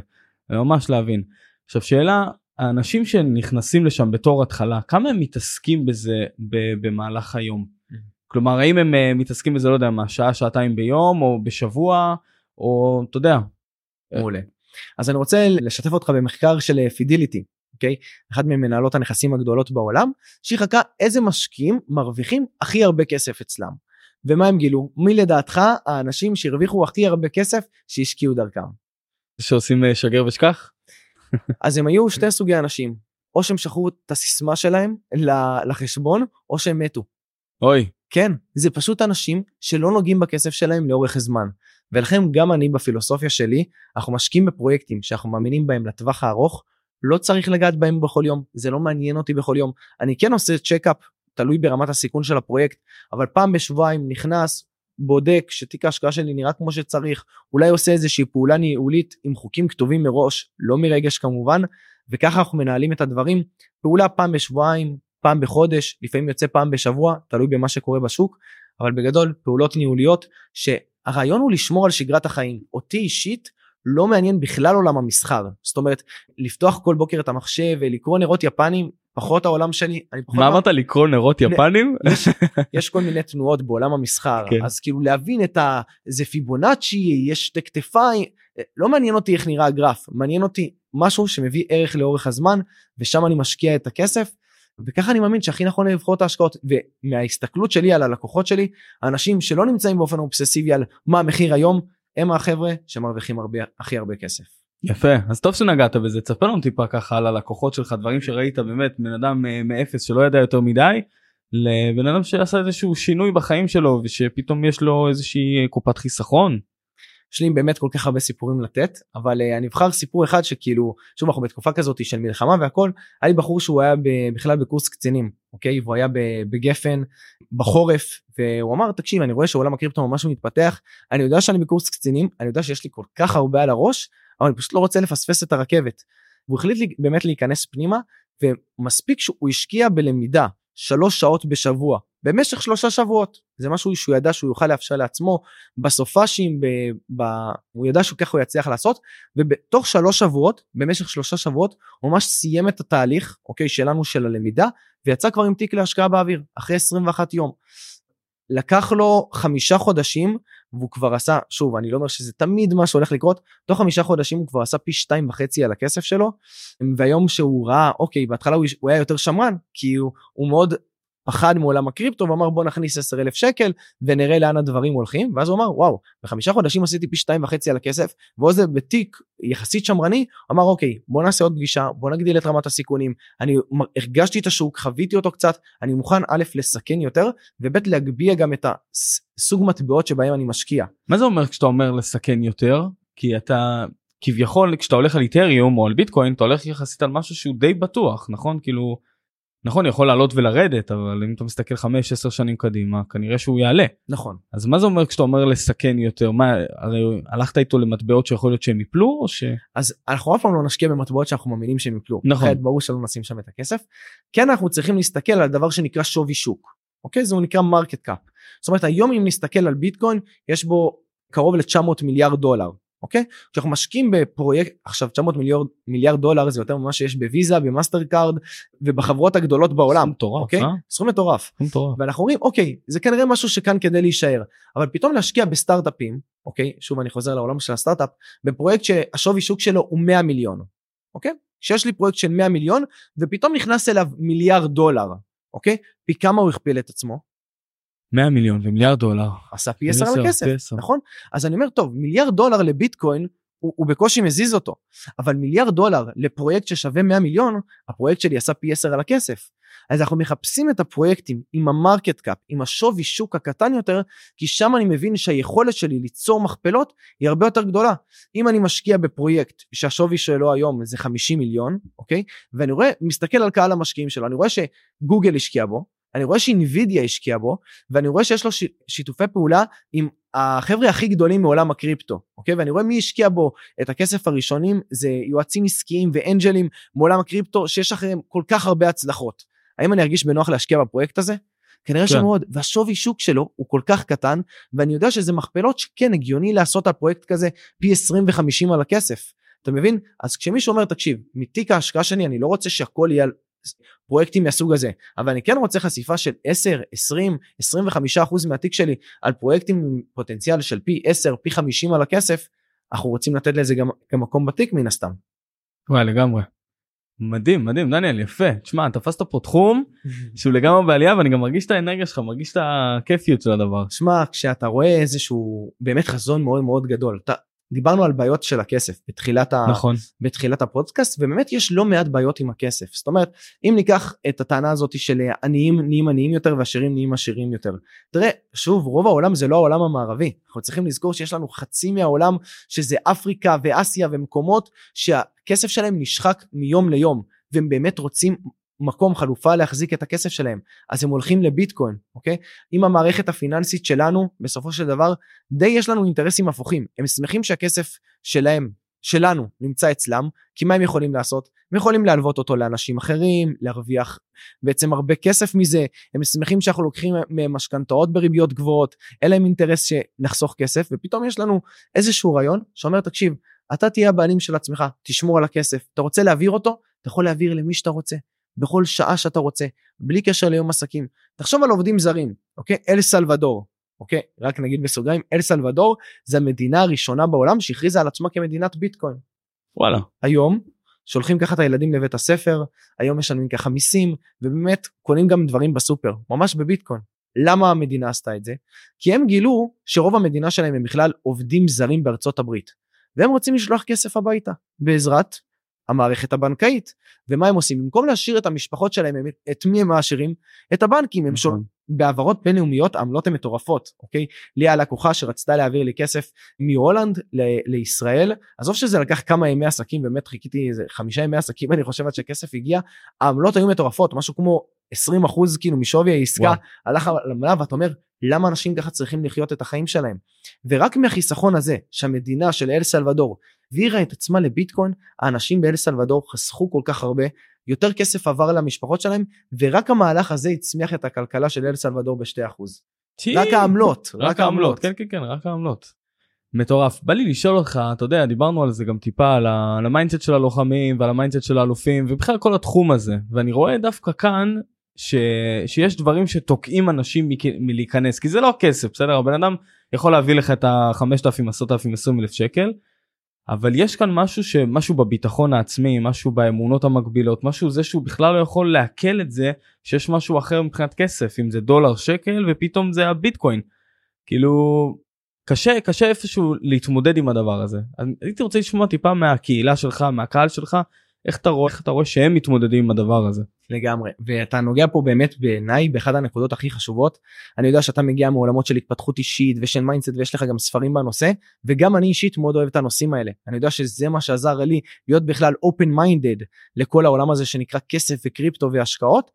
A: זה ממש להבין. עכשיו שאלה, האנשים שנכנסים לשם בתור התחלה, כמה הם מתעסקים בזה במהלך היום? Mm-hmm. כלומר, האם הם uh, מתעסקים בזה, לא יודע מה, שעה, שעתיים ביום, או בשבוע, או אתה יודע.
B: מעולה. אז אני רוצה לשתף אותך במחקר של פידיליטי, אוקיי? אחת ממנהלות הנכסים הגדולות בעולם, שהיא חכה איזה משקיעים מרוויחים הכי הרבה כסף אצלם. ומה הם גילו? מי לדעתך האנשים שהרוויחו הכי הרבה כסף שהשקיעו דרכם?
A: שעושים אה, שגר ושכח? (laughs)
B: אז הם היו שתי סוגי אנשים, או שהם שכחו את הסיסמה שלהם לחשבון, או שהם מתו.
A: אוי.
B: כן, זה פשוט אנשים שלא נוגעים בכסף שלהם לאורך זמן. ולכן גם אני בפילוסופיה שלי, אנחנו משקיעים בפרויקטים שאנחנו מאמינים בהם לטווח הארוך, לא צריך לגעת בהם בכל יום, זה לא מעניין אותי בכל יום. אני כן עושה check-up, תלוי ברמת הסיכון של הפרויקט, אבל פעם בשבועיים נכנס, בודק שתיק ההשקעה שלי נראה כמו שצריך, אולי עושה איזושהי פעולה ניהולית עם חוקים כתובים מראש, לא מרגש כמובן, וככה אנחנו מנהלים את הדברים. פעולה פעם בשבועיים, פעם בחודש, לפעמים יוצא פעם בשבוע, תלוי במה שקורה בשוק, אבל בגדול פעולות ניהוליות שהרעיון הוא לשמור על שגרת החיים. אותי אישית לא מעניין בכלל עולם המסחר. זאת אומרת, לפתוח כל בוקר את המחשב ולקרוא נרות יפנים, פחות העולם שלי.
A: מה אמרת לקרוא נרות יפנים?
B: יש, (laughs) יש כל מיני תנועות בעולם המסחר, כן. אז כאילו להבין את ה... זה פיבונאצ'י, יש שתי כתפיים, לא מעניין אותי איך נראה הגרף, מעניין אותי משהו שמביא ערך לאורך הזמן, ושם אני משקיע את הכסף. וככה אני מאמין שהכי נכון לבחור את ההשקעות ומההסתכלות שלי על הלקוחות שלי האנשים שלא נמצאים באופן אובססיבי על מה המחיר היום הם החבר'ה שמרוויחים הרבה הכי הרבה כסף.
A: יפה. אז טוב שנגעת בזה. תספר לנו טיפה ככה על הלקוחות שלך דברים שראית באמת בן אדם אה, מאפס שלא ידע יותר מדי לבן אדם שעשה איזשהו שינוי בחיים שלו ושפתאום יש לו איזושהי קופת חיסכון.
B: יש לי באמת כל כך הרבה סיפורים לתת אבל uh, אני אבחר סיפור אחד שכאילו שוב אנחנו בתקופה כזאת של מלחמה והכל היה לי בחור שהוא היה בכלל בקורס קצינים אוקיי? והוא היה בגפן בחורף והוא אמר תקשיב אני רואה שעולם הקריפטו ממש מתפתח אני יודע שאני בקורס קצינים אני יודע שיש לי כל כך הרבה על הראש אבל אני פשוט לא רוצה לפספס את הרכבת. והוא החליט לי באמת להיכנס פנימה ומספיק שהוא השקיע בלמידה שלוש שעות בשבוע במשך שלושה שבועות זה משהו שהוא ידע שהוא יוכל לאפשר לעצמו בסופאשים ב, ב, הוא ידע שככה הוא יצליח לעשות ובתוך שלוש שבועות במשך שלושה שבועות הוא ממש סיים את התהליך אוקיי שלנו של הלמידה ויצא כבר עם תיק להשקעה באוויר אחרי 21 יום. לקח לו חמישה חודשים והוא כבר עשה שוב אני לא אומר שזה תמיד מה שהולך לקרות תוך חמישה חודשים הוא כבר עשה פי שתיים וחצי על הכסף שלו והיום שהוא ראה אוקיי בהתחלה הוא, הוא היה יותר שמרן כי הוא, הוא מאוד פחד מעולם הקריפטו ואמר בוא נכניס 10 אלף שקל ונראה לאן הדברים הולכים ואז הוא אמר וואו בחמישה חודשים עשיתי פי שתיים וחצי על הכסף ועוד זה בתיק יחסית שמרני אמר אוקיי בוא נעשה עוד פגישה בוא נגדיל את רמת הסיכונים אני הרגשתי את השוק חוויתי אותו קצת אני מוכן א' לסכן יותר וב' להגביה גם את הסוג מטבעות שבהם אני משקיע.
A: מה זה אומר כשאתה אומר לסכן יותר כי אתה כביכול כשאתה הולך על איתריום או על ביטקוין אתה הולך יחסית על משהו שהוא די בטוח נכון כאילו. נכון יכול לעלות ולרדת אבל אם אתה מסתכל 5-10 שנים קדימה כנראה שהוא יעלה.
B: נכון.
A: אז מה זה אומר כשאתה אומר לסכן יותר מה הרי הלכת איתו למטבעות שיכול להיות שהם יפלו או ש...
B: אז אנחנו אף פעם לא נשקיע במטבעות שאנחנו מאמינים שהם יפלו.
A: נכון. אחרת
B: ברור שלא נשים שם את הכסף. כן אנחנו צריכים להסתכל על דבר שנקרא שווי שוק. אוקיי זה נקרא market cap. זאת אומרת היום אם נסתכל על ביטקוין יש בו קרוב ל-900 מיליארד דולר. אוקיי? כשאנחנו משקיעים בפרויקט עכשיו 900 מיליארד מיליארד דולר זה יותר ממה שיש בוויזה במאסטר קארד ובחברות הגדולות בעולם. סכום
A: מטורף. אוקיי? אה?
B: סכום מטורף.
A: מטורף.
B: ואנחנו אומרים אוקיי זה כנראה משהו שכאן כדי להישאר אבל פתאום להשקיע בסטארט-אפים אוקיי שוב אני חוזר לעולם של הסטארט-אפ בפרויקט שהשווי שוק שלו הוא 100 מיליון אוקיי? שיש לי פרויקט של 100 מיליון ופתאום נכנס אליו מיליארד דולר אוקיי? פי כמה הוא הכפיל את עצמו?
A: 100 מיליון ומיליארד דולר.
B: עשה פי 10 על הכסף, נכון? אז אני אומר, טוב, מיליארד דולר לביטקוין, הוא, הוא בקושי מזיז אותו, אבל מיליארד דולר לפרויקט ששווה 100 מיליון, הפרויקט שלי עשה פי 10 על הכסף. אז אנחנו מחפשים את הפרויקטים עם ה market cap, עם השווי שוק הקטן יותר, כי שם אני מבין שהיכולת שלי ליצור מכפלות היא הרבה יותר גדולה. אם אני משקיע בפרויקט שהשווי שלו היום זה 50 מיליון, אוקיי? ואני רואה, מסתכל על קהל המשקיעים שלו, אני רואה שגוגל השקיע בו, אני רואה ש Nvidia השקיע בו ואני רואה שיש לו ש... שיתופי פעולה עם החבר'ה הכי גדולים מעולם הקריפטו אוקיי ואני רואה מי השקיע בו את הכסף הראשונים זה יועצים עסקיים ואנג'לים מעולם הקריפטו שיש אחריהם כל כך הרבה הצלחות האם אני ארגיש בנוח להשקיע בפרויקט הזה כנראה
A: כן.
B: שמאוד, והשווי שוק שלו הוא כל כך קטן, ואני יודע שזה מכפלות שכן הגיוני לעשות על פרויקט כזה פי 20 ו-50 על הכסף. אתה מבין? אז כשמישהו אומר, תקשיב, מתיק ההשקעה שלי אני לא רוצה שהכל יהיה על פרויקטים מהסוג הזה, אבל אני כן רוצה חשיפה של 10, 20, 25 אחוז מהתיק שלי על פרויקטים עם פוטנציאל של פי 10, פי 50 על הכסף, אנחנו רוצים לתת לזה גם, גם מקום בתיק מן הסתם.
A: וואי לגמרי. מדהים מדהים דניאל יפה תשמע תפסת פה תחום (laughs) שהוא לגמרי בעלייה ואני גם מרגיש את האנרגיה שלך מרגיש את הכיפיות של הדבר.
B: שמע, כשאתה רואה איזשהו באמת חזון מאוד מאוד גדול, אתה, דיברנו על בעיות של הכסף בתחילת, ה,
A: נכון.
B: בתחילת הפודקאסט ובאמת יש לא מעט בעיות עם הכסף. זאת אומרת אם ניקח את הטענה הזאת של עניים נהיים עניים יותר ועשירים נהיים עשירים יותר. תראה שוב רוב העולם זה לא העולם המערבי. אנחנו צריכים לזכור שיש לנו חצי מהעולם שזה אפריקה ואסיה ומקומות שהכסף שלהם נשחק מיום ליום והם באמת רוצים מקום חלופה להחזיק את הכסף שלהם אז הם הולכים לביטקוין אוקיי? אם המערכת הפיננסית שלנו בסופו של דבר די יש לנו אינטרסים הפוכים. הם שמחים שהכסף שלהם שלנו נמצא אצלם כי מה הם יכולים לעשות? הם יכולים להלוות אותו לאנשים אחרים להרוויח בעצם הרבה כסף מזה. הם שמחים שאנחנו לוקחים משכנתאות בריביות גבוהות אין להם אינטרס שנחסוך כסף ופתאום יש לנו איזשהו רעיון שאומר תקשיב אתה תהיה הבעלים של עצמך תשמור על הכסף אתה רוצה להעביר אותו? אתה יכול להעביר למי שאתה רוצה בכל שעה שאתה רוצה בלי קשר ליום עסקים. תחשוב על עובדים זרים אוקיי? אל סלבדור אוקיי? רק נגיד בסוגריים אל סלבדור זה המדינה הראשונה בעולם שהכריזה על עצמה כמדינת ביטקוין.
A: וואלה.
B: היום שולחים ככה את הילדים לבית הספר היום משלמים ככה מיסים ובאמת קונים גם דברים בסופר ממש בביטקוין. למה המדינה עשתה את זה? כי הם גילו שרוב המדינה שלהם הם בכלל עובדים זרים בארצות הברית והם רוצים לשלוח כסף הביתה. בעזרת המערכת הבנקאית. ומה הם עושים? במקום להשאיר את המשפחות שלהם את מי הם מעשירים? את הבנקים. הם שול... בהעברות בינלאומיות העמלות הן מטורפות אוקיי? לי היה לקוחה שרצתה להעביר לי כסף מהולנד ל- לישראל. עזוב שזה לקח כמה ימי עסקים באמת חיכיתי איזה חמישה ימי עסקים (laughs) אני חושב עד שכסף הגיע. העמלות היו מטורפות משהו כמו 20 אחוז כאילו משווי העסקה. וואו. הלך על עמלה ואתה אומר למה אנשים ככה צריכים לחיות את החיים שלהם ורק מהחיסכון הזה שהמדינה של אל סלבדור העבירה את עצמה לביטקוין האנשים באל סלבדור חסכו כל כך הרבה יותר כסף עבר למשפחות שלהם ורק המהלך הזה הצמיח את הכלכלה של אל סלבדור בשתי אחוז. רק העמלות
A: רק העמלות כן כן כן רק העמלות. מטורף בא לי לשאול אותך אתה יודע דיברנו על זה גם טיפה. על ה mindset של הלוחמים ועל ה mindset של האלופים ובכלל כל התחום הזה ואני רואה דווקא כאן ש... שיש דברים שתוקעים אנשים מ... מלהיכנס כי זה לא כסף בסדר? הבן אדם יכול להביא לך את ה-5,000 10,000 20,000 שקל אבל יש כאן משהו שמשהו בביטחון העצמי משהו באמונות המגבילות משהו זה שהוא בכלל לא יכול לעכל את זה שיש משהו אחר מבחינת כסף אם זה דולר שקל ופתאום זה הביטקוין. כאילו קשה קשה איפשהו להתמודד עם הדבר הזה. אז הייתי רוצה לשמוע טיפה מהקהילה שלך מהקהל שלך איך אתה רואה איך אתה רואה שהם מתמודדים עם הדבר הזה.
B: לגמרי. ואתה נוגע פה באמת בעיניי באחד הנקודות הכי חשובות. אני יודע שאתה מגיע מעולמות של התפתחות אישית ושל mindset ויש לך גם ספרים בנושא וגם אני אישית מאוד אוהב את הנושאים האלה. אני יודע שזה מה שעזר לי להיות בכלל open minded לכל העולם הזה שנקרא כסף וקריפטו והשקעות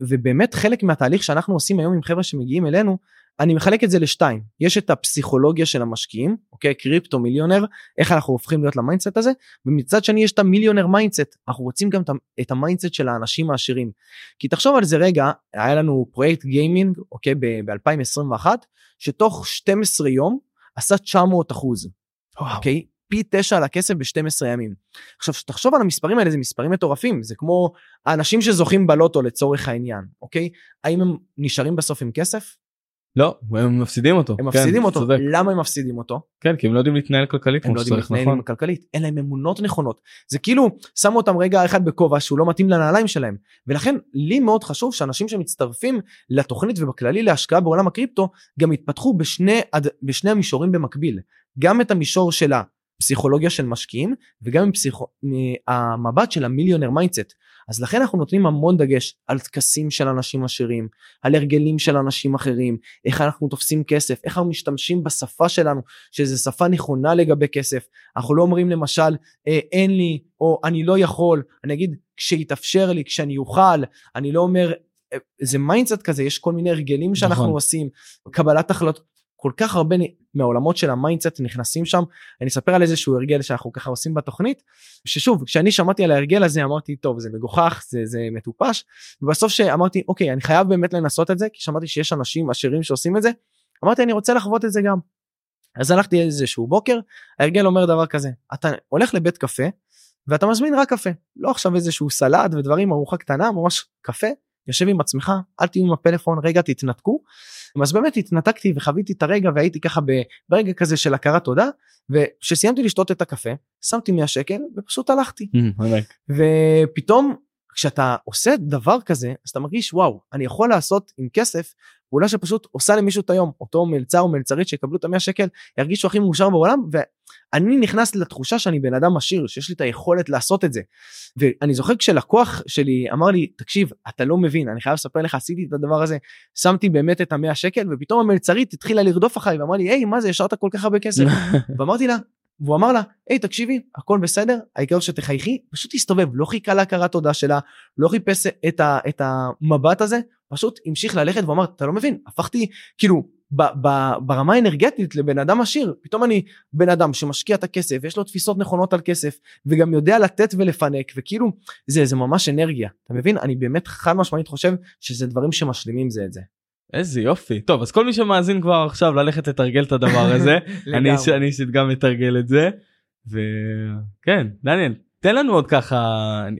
B: ובאמת חלק מהתהליך שאנחנו עושים היום עם חבר'ה שמגיעים אלינו אני מחלק את זה לשתיים. יש את הפסיכולוגיה של המשקיעים אוקיי? קריפטו מיליונר איך אנחנו הופכים להיות ל mindset הזה ומצד שני יש את ה millionaire mindset. אנחנו רוצים גם את ה mindset של האנשים העשירים. כי תחשוב על זה רגע היה לנו פרויקט גיימינג אוקיי? ב-2021 שתוך 12 יום עשה 900 אחוז אוקיי? פי 9 על הכסף ב-12 ימים. עכשיו תחשוב על המספרים האלה זה מספרים מטורפים. זה כמו האנשים שזוכים בלוטו לצורך העניין אוקיי? האם הם נשארים בסוף עם כסף
A: לא הם מפסידים אותו.
B: הם מפסידים אותו. צודק. למה הם מפסידים אותו?
A: כן כי הם לא יודעים להתנהל כלכלית
B: הם לא יודעים להתנהל נכון. כלכלית אין להם אמונות נכונות. זה כאילו שמו אותם רגע אחד בכובע שהוא לא מתאים לנעליים שלהם. ולכן לי מאוד חשוב שאנשים שמצטרפים לתוכנית ובכללי להשקעה בעולם הקריפטו גם יתפתחו בשני בשני המישורים במקביל. גם את המישור של הפסיכולוגיה של משקיעים וגם עם פסיכו... המבט של ה millionaire mindset אז לכן אנחנו נותנים המון דגש על טקסים של אנשים עשירים, על הרגלים של אנשים אחרים, איך אנחנו תופסים כסף, איך אנחנו משתמשים בשפה שלנו, שזו שפה נכונה לגבי כסף. אנחנו לא אומרים למשל אה, אין לי או אני לא יכול, אני אגיד כשיתאפשר לי, כשאני אוכל, אני לא אומר, אה, זה mindset כזה, יש כל מיני הרגלים שאנחנו נכון. עושים, קבלת החלטות. כל כך הרבה מהעולמות של ה mindset נכנסים שם. אני אספר על איזשהו הרגל שאנחנו ככה עושים בתוכנית, ששוב, כשאני שמעתי על ההרגל הזה אמרתי, טוב, זה מגוחך, זה, זה מטופש, ובסוף שאמרתי, אוקיי, אני חייב באמת לנסות את זה, כי שמעתי שיש אנשים עשירים שעושים את זה, אמרתי, אני רוצה לחוות את זה גם. אז הלכתי איזשהו בוקר, ההרגל אומר דבר כזה, אתה הולך לבית קפה, ואתה מזמין רק קפה, לא עכשיו איזשהו סלט ודברים, ארוחה קטנה, ממש קפה, יושב עם עצמך, אל תהיו עם הפלאפון, רגע תתנתקו. אז באמת התנתקתי וחוויתי את הרגע והייתי ככה ברגע כזה של הכרת תודה, וכשסיימתי לשתות את הקפה, שמתי 100 שקל ופשוט הלכתי.
A: Mm,
B: ופתאום כשאתה עושה דבר כזה, אז אתה מרגיש וואו, אני יכול לעשות עם כסף פעולה שפשוט עושה למישהו את היום, אותו מלצר או מלצרית שיקבלו את המאה שקל, ירגישו הכי מאושר בעולם, ואני נכנס לתחושה שאני בן אדם עשיר, שיש לי את היכולת לעשות את זה. ואני זוכר כשלקוח שלי אמר לי, תקשיב, אתה לא מבין, אני חייב לספר לך, עשיתי את הדבר הזה, שמתי באמת את המאה שקל, ופתאום המלצרית התחילה לרדוף אחריי, ואמר לי, היי, מה זה, השארת כל כך הרבה כסף? (laughs) ואמרתי לה, והוא אמר לה, היי תקשיבי, הכל בסדר, העיקר שתחייכי, פשוט תסתובב, לא חיכה להכרת תודה שלה, לא חיפש את, ה, את המבט הזה, פשוט המשיך ללכת ואמר, אתה לא מבין, הפכתי, כאילו, ב, ב, ברמה האנרגטית לבן אדם עשיר, פתאום אני בן אדם שמשקיע את הכסף, יש לו תפיסות נכונות על כסף, וגם יודע לתת ולפנק, וכאילו, זה, זה ממש אנרגיה, אתה מבין? אני באמת חד משמעית חושב שזה דברים שמשלימים זה את זה.
A: איזה יופי. טוב אז כל מי שמאזין כבר עכשיו ללכת לתרגל את הדבר הזה (laughs) אני אישית גם מתרגל את זה. וכן דניאל תן לנו עוד ככה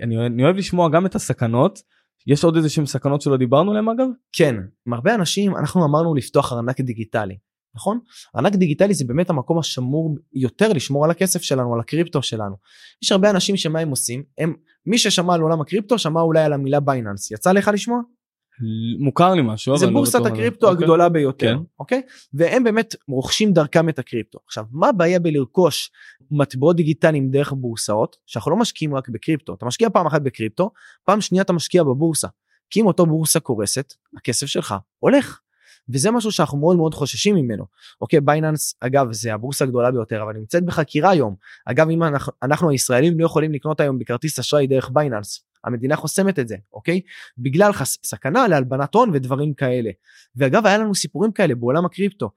A: אני, אני אוהב לשמוע גם את הסכנות יש עוד איזה שהם סכנות שלא דיברנו עליהם אגב?
B: כן הרבה אנשים אנחנו אמרנו לפתוח ארנק דיגיטלי נכון? ארנק דיגיטלי זה באמת המקום השמור יותר לשמור על הכסף שלנו על הקריפטו שלנו. יש הרבה אנשים שמה הם עושים? הם מי ששמע על עולם הקריפטו שמע אולי על המילה Binance. יצא לך לשמוע
A: מוכר לי משהו
B: זה בורסת הקריפטו אוקיי. הגדולה ביותר כן. אוקיי והם באמת רוכשים דרכם את הקריפטו עכשיו מה הבעיה בלרכוש מטבעות דיגיטליים דרך בורסאות שאנחנו לא משקיעים רק בקריפטו אתה משקיע פעם אחת בקריפטו פעם שנייה אתה משקיע בבורסה כי אם אותו בורסה קורסת הכסף שלך הולך. וזה משהו שאנחנו מאוד מאוד חוששים ממנו. אוקיי Binance אגב זה הבורסה הגדולה ביותר אבל נמצאת בחקירה היום. אגב אם אנחנו, אנחנו הישראלים לא יכולים לקנות היום בכרטיס אשראי דרך Binance המדינה חוסמת את זה אוקיי? בגלל חס... סכנה להלבנת הון ודברים כאלה. ואגב היה לנו סיפורים כאלה בעולם הקריפטו.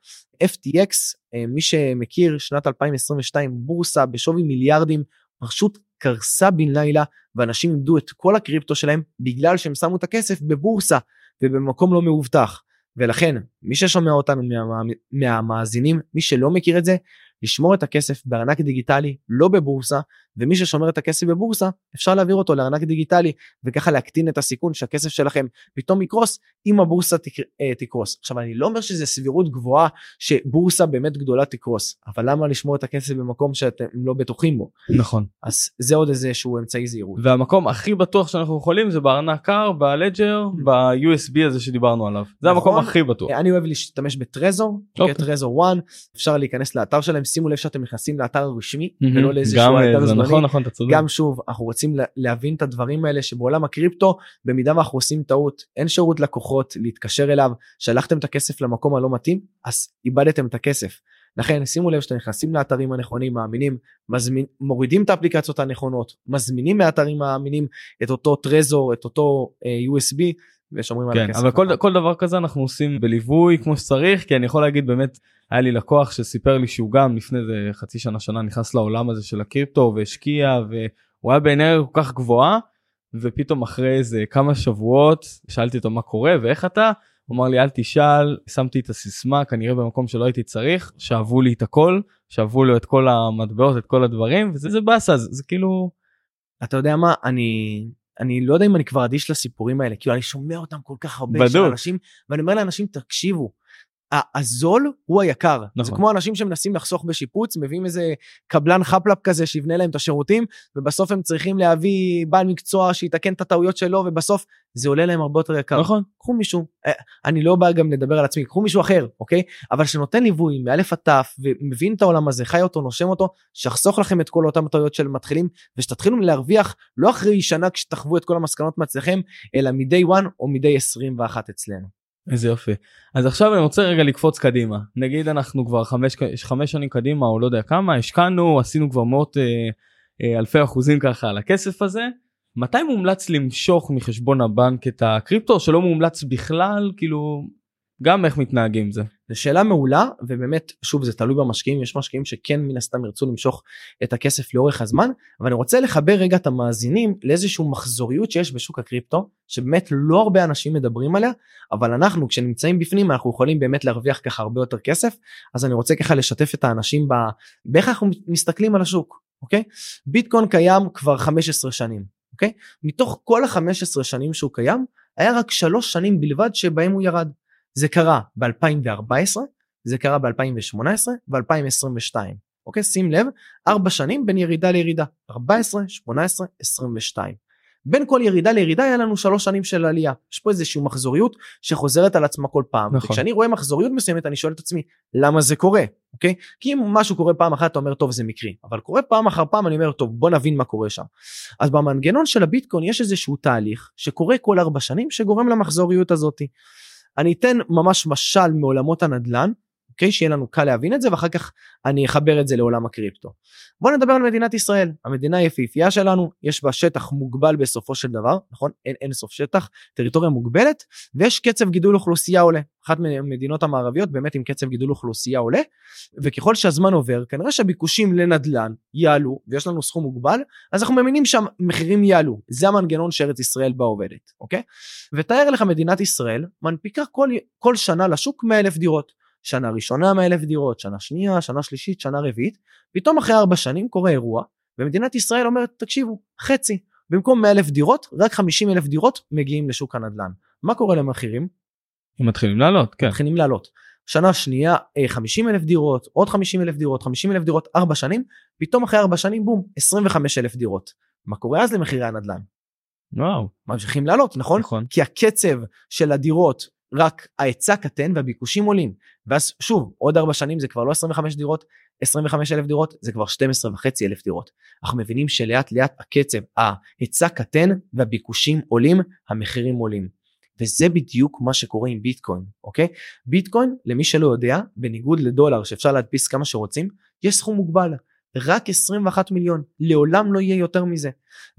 B: FTX אה, מי שמכיר שנת 2022 בורסה בשווי מיליארדים פשוט קרסה בן לילה ואנשים איבדו את כל הקריפטו שלהם בגלל שהם שמו את הכסף בבורסה ובמקום לא מאובטח. ולכן מי ששומע אותנו מה, מהמאזינים מי שלא מכיר את זה לשמור את הכסף בארנק דיגיטלי לא בבורסה ומי ששומר את הכסף בבורסה אפשר להעביר אותו לארנק דיגיטלי וככה להקטין את הסיכון שהכסף שלכם פתאום יקרוס אם הבורסה תק... אה, תקרוס. עכשיו אני לא אומר שזה סבירות גבוהה שבורסה באמת גדולה תקרוס אבל למה לשמור את הכסף במקום שאתם לא בטוחים בו.
A: נכון.
B: אז זה עוד איזה שהוא אמצעי זהירות.
A: והמקום הכי בטוח שאנחנו יכולים זה בארנק קר בלג'ר ב-USB הזה שדיברנו עליו זה נכון. המקום הכי בטוח.
B: אני אוהב להשתמש בטרזור, אוקיי. טרזור 1 אפשר להיכנס לאתר שלהם שימו לב שאתם נכנסים לאתר רשמי ולא לאיזשהו אתר זמני.
A: נכון נכון אתה צודק.
B: גם שוב אנחנו רוצים להבין את הדברים האלה שבעולם הקריפטו במידה ואנחנו עושים טעות אין שירות לקוחות להתקשר אליו שלחתם את הכסף למקום הלא מתאים אז איבדתם את הכסף. לכן שימו לב שאתם נכנסים לאתרים הנכונים מאמינים מזמין מורידים את האפליקציות הנכונות מזמינים מאתרים מאמינים את אותו טרזור את אותו uh, אה, USB ושומרים
A: כן, על הכסף. אבל כל, כל דבר כזה אנחנו עושים בליווי כמו שצריך כי אני יכול להגיד באמת היה לי לקוח שסיפר לי שהוא גם לפני איזה חצי שנה שנה נכנס לעולם הזה של הקריפטו והשקיע והוא היה באנרגיה כל כך גבוהה ופתאום אחרי איזה כמה שבועות שאלתי אותו מה קורה ואיך אתה. הוא אמר לי אל תשאל שמתי את הסיסמה כנראה במקום שלא הייתי צריך שאבו לי את הכל שאבו לו את כל המטבעות את כל הדברים וזה זה באסה זה, זה כאילו.
B: אתה יודע מה אני אני לא יודע אם אני כבר אדיש לסיפורים האלה כאילו אני שומע אותם כל כך הרבה של אנשים ואני אומר לאנשים תקשיבו הזול הוא היקר. נכון. זה כמו אנשים שמנסים לחסוך בשיפוץ, מביאים איזה קבלן חפלאפ כזה שיבנה להם את השירותים, ובסוף הם צריכים להביא בעל מקצוע שיתקן את הטעויות שלו, ובסוף זה עולה להם הרבה יותר יקר.
A: נכון.
B: קחו מישהו, אה, אני לא בא גם לדבר על עצמי, קחו מישהו אחר, אוקיי? אבל שנותן ליווי מאלף עד תף, ומבין את העולם הזה, חי אותו, נושם אותו, שיחסוך לכם את כל אותם טעויות של מתחילים, ושתתחילו להרוויח לא אחרי שנה כשתחוו את כל המסקנות מעצמכם, אלא מ-day one או מ-day 21 אצלנו.
A: איזה יופי. אז עכשיו אני רוצה רגע לקפוץ קדימה. נגיד אנחנו כבר חמש, חמש שנים קדימה או לא יודע כמה, השקענו, עשינו כבר מאות אה, אה, אלפי אחוזים ככה על הכסף הזה. מתי מומלץ למשוך מחשבון הבנק את הקריפטו שלא מומלץ בכלל כאילו גם איך מתנהגים זה.
B: זו שאלה מעולה ובאמת שוב זה תלוי במשקיעים יש משקיעים שכן מן הסתם ירצו למשוך את הכסף לאורך הזמן אבל אני רוצה לחבר רגע את המאזינים לאיזשהו מחזוריות שיש בשוק הקריפטו שבאמת לא הרבה אנשים מדברים עליה אבל אנחנו כשנמצאים בפנים אנחנו יכולים באמת להרוויח ככה הרבה יותר כסף אז אני רוצה ככה לשתף את האנשים. באיך אנחנו מסתכלים על השוק אוקיי ביטקוין קיים כבר 15 שנים אוקיי מתוך כל ה-15 שנים שהוא קיים היה רק שלוש שנים בלבד שבהם הוא ירד. זה קרה ב-2014, זה קרה ב-2018 ו-2022. אוקיי? שים לב, ארבע שנים בין ירידה לירידה, 14, 18, 22. בין כל ירידה לירידה היה לנו שלוש שנים של עלייה. יש פה איזושהי מחזוריות שחוזרת על עצמה כל פעם. נכון. וכשאני רואה מחזוריות מסוימת אני שואל את עצמי למה זה קורה, אוקיי? כי אם משהו קורה פעם אחת אתה אומר טוב זה מקרי, אבל קורה פעם אחר פעם אני אומר טוב בוא נבין מה קורה שם. אז במנגנון של הביטקוין יש איזשהו תהליך שקורה כל ארבע שנים שגורם למחזוריות הזאתי. אני אתן ממש משל מעולמות הנדל"ן אוקיי? שיהיה לנו קל להבין את זה ואחר כך אני אחבר את זה לעולם הקריפטו. בוא נדבר על מדינת ישראל, המדינה היפהפייה שלנו, יש בה שטח מוגבל בסופו של דבר, נכון? אין אין סוף שטח, טריטוריה מוגבלת, ויש קצב גידול אוכלוסייה עולה. אחת מהמדינות המערביות באמת עם קצב גידול אוכלוסייה עולה, וככל שהזמן עובר כנראה שהביקושים לנדל"ן יעלו, ויש לנו סכום מוגבל, אז אנחנו מאמינים שהמחירים יעלו, זה המנגנון שארץ ישראל בה עובדת, אוקיי? ותאר לך מדינת ישראל מנפיקה כל, כל שנה לשוק 100 אלף דירות. שנה ראשונה 100 אלף דירות, שנה שנייה, שנה שלישית, שנה רביעית, פתאום אחרי ארבע שנים קורה אירוע, ומדינת ישראל אומרת תקשיבו, חצי, במקום 100 אלף דירות, רק 50 אלף דירות מגיעים לשוק הנדל"ן. מה קורה למחירים?
A: הם מתחילים לעלות, כן.
B: מתחילים לעלות. שנה שנייה 50 אה, אלף דירות, עוד 50 אלף דירות, 50 אלף דירות, ארבע שנים, פתאום אחרי ארבע שנים בום, 25 אלף דירות. מה קורה אז למחירי הנדל"ן?
A: וואו.
B: ממשיכים לעלות, נכון? נכון. כי הקצב של הדירות רק ההיצע קטן והביקושים עולים. ואז שוב, עוד ארבע שנים זה כבר לא 25 דירות, 25 אלף דירות, זה כבר 12 וחצי אלף דירות. אנחנו מבינים שלאט לאט הקצב, ההיצע קטן והביקושים עולים, המחירים עולים. וזה בדיוק מה שקורה עם ביטקוין, אוקיי? ביטקוין, למי שלא יודע, בניגוד לדולר שאפשר להדפיס כמה שרוצים, יש סכום מוגבל. רק 21 מיליון, לעולם לא יהיה יותר מזה.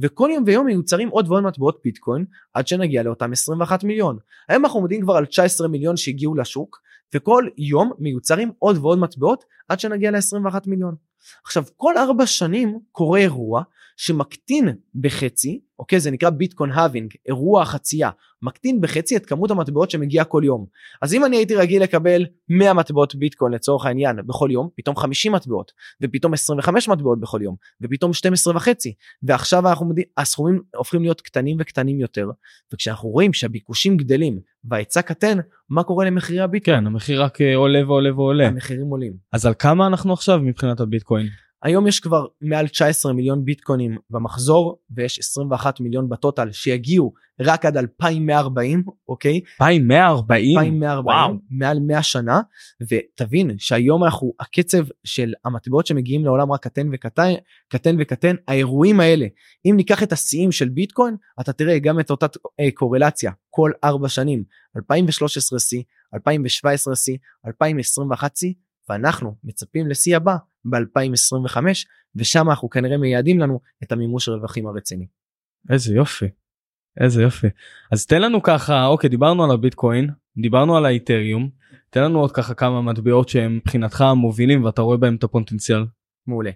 B: וכל יום ויום מיוצרים עוד ועוד מטבעות ביטקוין עד שנגיע לאותם 21 מיליון. היום אנחנו עומדים כבר על 19 מיליון שהגיעו לשוק, וכל יום מיוצרים עוד ועוד מטבעות עד שנגיע ל-21 מיליון. עכשיו כל ארבע שנים קורה אירוע שמקטין בחצי, אוקיי, זה נקרא ביטקוין האבינג, אירוע החצייה, מקטין בחצי את כמות המטבעות שמגיעה כל יום. אז אם אני הייתי רגיל לקבל 100 מטבעות ביטקוין לצורך העניין בכל יום, פתאום 50 מטבעות, ופתאום 25 מטבעות בכל יום, ופתאום 12 וחצי, ועכשיו אנחנו הסכומים הופכים להיות קטנים וקטנים יותר, וכשאנחנו רואים שהביקושים גדלים וההיצע קטן, מה קורה למחירי הביטקוין?
A: כן, המחיר רק אה, עולה ועולה ועולה.
B: המחירים עולים.
A: אז על כמה אנחנו עכשיו מבחינת הביטקוין?
B: היום יש כבר מעל 19 מיליון ביטקוינים במחזור ויש 21 מיליון בטוטל שיגיעו רק עד 2140 אוקיי?
A: 2140
B: 2140 וואו. מעל 100 שנה. ותבין שהיום אנחנו הקצב של המטבעות שמגיעים לעולם רק קטן וקטן קטן וקטן האירועים האלה אם ניקח את השיאים של ביטקוין אתה תראה גם את אותה אה, קורלציה כל 4 שנים 2013 שיא 2017 שיא 2021 שיא ואנחנו מצפים לשיא הבא ב-2025 ושם אנחנו כנראה מייעדים לנו את המימוש הרווחים הרציני.
A: איזה יופי. איזה יופי. אז תן לנו ככה אוקיי דיברנו על הביטקוין דיברנו על האיתריום תן לנו עוד ככה כמה מטבעות שהם מבחינתך מובילים ואתה רואה בהם את הפוטנציאל.
B: מעולה.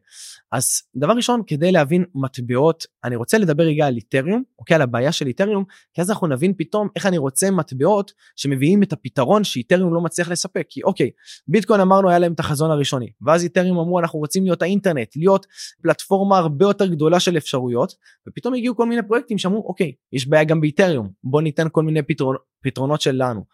B: אז דבר ראשון כדי להבין מטבעות אני רוצה לדבר רגע על איתריום אוקיי? על הבעיה של איתריום כי אז אנחנו נבין פתאום איך אני רוצה מטבעות שמביאים את הפתרון שאיתריום לא מצליח לספק. כי אוקיי ביטקוין אמרנו היה להם את החזון הראשוני. ואז איתריום אמרו אנחנו רוצים להיות האינטרנט להיות פלטפורמה הרבה יותר גדולה של אפשרויות. ופתאום הגיעו כל מיני פרויקטים שאמרו אוקיי יש בעיה גם באיתריום בוא ניתן כל מיני פתרון, פתרונות שלנו.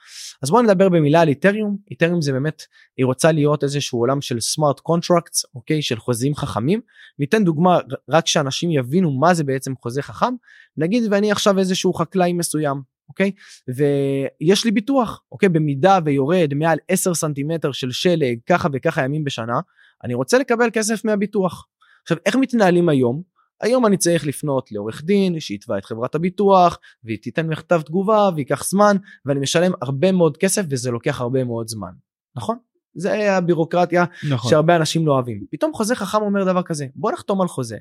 B: אז בואו נדבר במילה על איתריום. איתריום זה באמת היא רוצה להיות איזשהו עולם של smart contracts אוקיי? של חוזים חכמים. ניתן דוגמה רק שאנשים יבינו מה זה בעצם חוזה חכם. נגיד ואני עכשיו איזשהו חקלאי מסוים אוקיי? ויש לי ביטוח אוקיי? במידה ויורד מעל 10 סנטימטר של שלג ככה וככה ימים בשנה אני רוצה לקבל כסף מהביטוח. עכשיו איך מתנהלים היום היום אני צריך לפנות לעורך דין שיתבע את חברת הביטוח והיא תיתן מכתב תגובה וייקח זמן ואני משלם הרבה מאוד כסף וזה לוקח הרבה מאוד זמן נכון זה הבירוקרטיה נכון. שהרבה אנשים לא אוהבים פתאום חוזה חכם אומר דבר כזה בוא נחתום על חוזה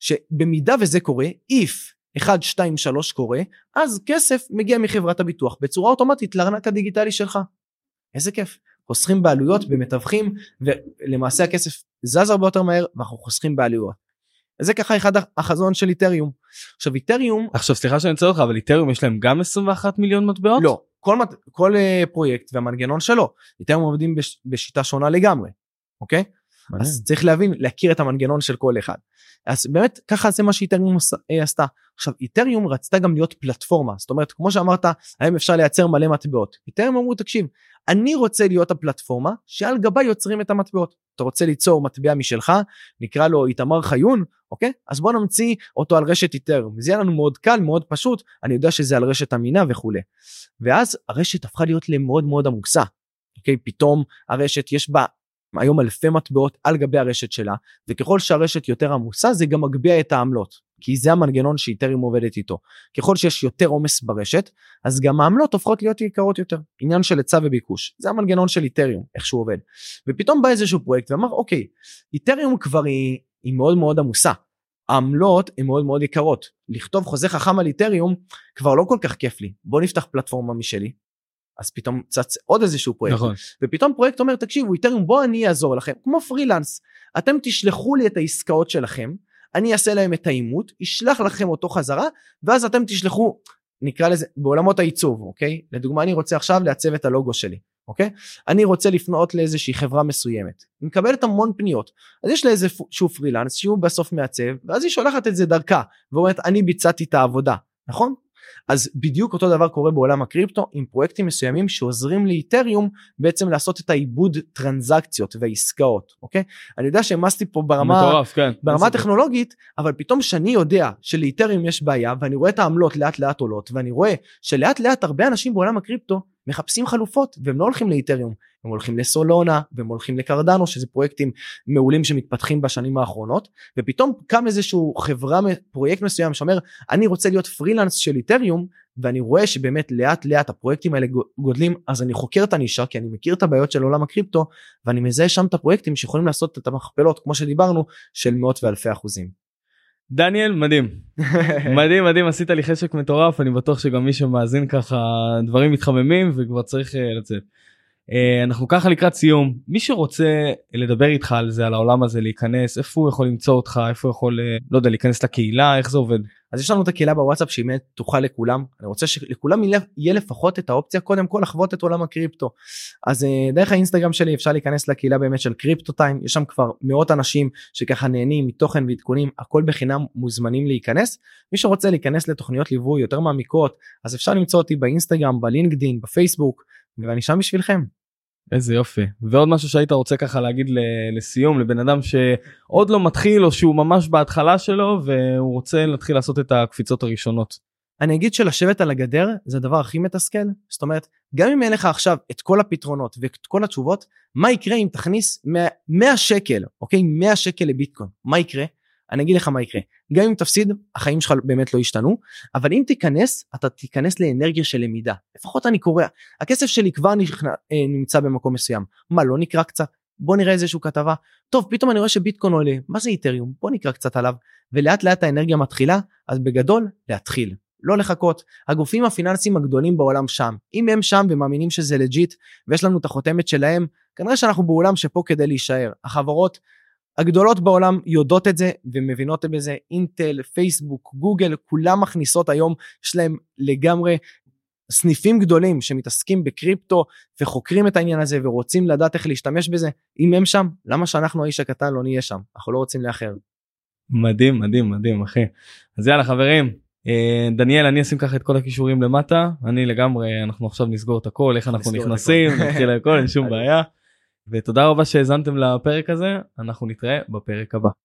B: שבמידה וזה קורה if 1 2 3 קורה אז כסף מגיע מחברת הביטוח בצורה אוטומטית לארנק הדיגיטלי שלך. איזה כיף חוסכים בעלויות במתווכים ולמעשה הכסף זז הרבה יותר מהר ואנחנו חוסכים בעלויות. זה ככה אחד החזון של איתריום. עכשיו איתריום
A: עכשיו סליחה שאני עוצר אותך אבל איתריום יש להם גם 21 מיליון מטבעות?
B: לא כל, כל uh, פרויקט והמנגנון שלו איתריום עובדים בש, בשיטה שונה לגמרי אוקיי אז צריך להבין להכיר את המנגנון של כל אחד. אז באמת ככה זה מה שאיתריום אה, עשתה. עכשיו איתריום רצתה גם להיות פלטפורמה זאת אומרת כמו שאמרת היום אפשר לייצר מלא מטבעות. איתריום אמרו תקשיב אני רוצה להיות הפלטפורמה שעל גבה יוצרים את המטבעות. אתה רוצה ליצור מטבע משלך נקרא לו איתמר חיון אוקיי אז בוא נמציא אותו על רשת איתריום זה יהיה לנו מאוד קל מאוד פשוט אני יודע שזה על רשת אמינה וכולי. ואז הרשת הפכה להיות למאוד מאוד עמוסה. אוקיי פתאום הרשת יש בה היום אלפי מטבעות על גבי הרשת שלה וככל שהרשת יותר עמוסה זה גם מגביה את העמלות כי זה המנגנון שאיתריום עובדת איתו. ככל שיש יותר עומס ברשת אז גם העמלות הופכות להיות יקרות יותר. עניין של היצע וביקוש זה המנגנון של איתריום איך שהוא עובד. ופתאום בא איזשהו פרויקט ואמר אוקיי איתריום כבר היא, היא מאוד מאוד עמוסה. העמלות הן מאוד מאוד יקרות. לכתוב חוזה חכם על איתריום כבר לא כל כך כיף לי. בוא נפתח פלטפורמה משלי אז פתאום צץ עוד איזשהו פרויקט. נכון. ופתאום פרויקט אומר תקשיבו איתריום בוא אני אעזור לכם. כמו פרילנס אתם תשלחו לי את העסקאות שלכם אני אעשה להם את האימות אשלח לכם אותו חזרה ואז אתם תשלחו נקרא לזה בעולמות העיצוב אוקיי? לדוגמה אני רוצה עכשיו לעצב את הלוגו שלי אוקיי? אני רוצה לפנות לאיזושהי חברה מסוימת. היא מקבלת המון פניות. אז יש לה איזה שהוא פרילנס שהוא בסוף מעצב ואז היא שולחת את זה דרכה ואומרת אני ביצעתי את העבודה נכון אז בדיוק אותו דבר קורה בעולם הקריפטו עם פרויקטים מסוימים שעוזרים לאיתריום בעצם לעשות את העיבוד טרנזקציות והעסקאות אוקיי אני יודע שהעמסתי פה ברמה
A: מטורף, כן.
B: ברמה טכנולוגית אבל פתאום שאני יודע שלאיתריום יש בעיה ואני רואה את העמלות לאט לאט עולות ואני רואה שלאט לאט הרבה אנשים בעולם הקריפטו מחפשים חלופות והם לא הולכים לאיתריום הם הולכים לסולונה והם הולכים לקרדנו שזה פרויקטים מעולים שמתפתחים בשנים האחרונות ופתאום קם איזשהו חברה פרויקט מסוים שאומר אני רוצה להיות פרילנס של איתריום ואני רואה שבאמת לאט לאט הפרויקטים האלה גודלים אז אני חוקר את הנישה כי אני מכיר את הבעיות של עולם הקריפטו ואני מזהה שם את הפרויקטים שיכולים לעשות את המכפלות כמו שדיברנו של מאות ואלפי אחוזים.
A: דניאל מדהים (laughs) מדהים מדהים עשית לי חשק מטורף אני בטוח שגם מי שמאזין ככה דברים מתחממים וכבר צריך אה, לצאת. אה, אנחנו ככה לקראת סיום. מי שרוצה לדבר איתך על זה על העולם הזה להיכנס איפה הוא יכול למצוא אותך איפה הוא יכול אה, לא יודע להיכנס לקהילה איך זה עובד.
B: אז יש לנו את הקהילה בוואטסאפ שהיא באמת פתוחה לכולם. אני רוצה שלכולם יהיה לפחות את האופציה קודם כל לחוות את עולם הקריפטו. אז אה, דרך האינסטגרם שלי אפשר להיכנס לקהילה באמת של קריפטו טיים. יש שם כבר מאות אנשים שככה נהנים מתוכן ועדכונים הכל בחינם מוזמנים להיכנס. מי שרוצה להיכנס לתוכניות ליווי יותר מעמיקות אז אפשר למצוא אותי באינסטגרם בלינקדין בפייסבוק ואני שם בשבילכם.
A: איזה יופי. ועוד משהו שהיית רוצה ככה להגיד לסיום לבן אדם שעוד לא מתחיל או שהוא ממש בהתחלה שלו והוא רוצה להתחיל לעשות את הקפיצות הראשונות.
B: אני אגיד שלשבת על הגדר זה הדבר הכי מתסכל. זאת אומרת גם אם אין לך עכשיו את כל הפתרונות ואת כל התשובות מה יקרה אם תכניס 100, 100 שקל אוקיי? 100 שקל לביטקוין? מה יקרה? אני אגיד לך מה יקרה גם אם תפסיד החיים שלך באמת לא ישתנו אבל אם תיכנס אתה תיכנס לאנרגיה של למידה. לפחות אני קורא הכסף שלי כבר נכנע, אה, נמצא במקום מסוים. מה לא נקרא קצת? בוא נראה איזשהו כתבה. טוב פתאום אני רואה שביטקוין עולה. מה זה איתריום? בוא נקרא קצת עליו. ולאט לאט האנרגיה מתחילה אז בגדול להתחיל. לא לחכות. הגופים הפיננסיים הגדולים בעולם שם. אם הם שם ומאמינים שזה legit ויש לנו את החותמת שלהם כנראה שאנחנו בעולם שפה כדי להישאר. החברות הגדולות בעולם יודעות את זה ומבינות בזה אינטל פייסבוק גוגל כולם מכניסות היום יש להם לגמרי סניפים גדולים שמתעסקים בקריפטו וחוקרים את העניין הזה ורוצים לדעת איך להשתמש בזה. אם הם שם למה שאנחנו האיש הקטן לא נהיה שם? אנחנו לא רוצים לאחר.
A: מדהים מדהים מדהים אחי. אז יאללה חברים. אה, דניאל אני אשים ככה את כל הכישורים למטה. אני לגמרי אנחנו עכשיו נסגור את הכל איך אנחנו נכנסים נתחיל הכל אין שום (laughs) בעיה. ותודה רבה שהאזנתם לפרק הזה אנחנו נתראה בפרק הבא.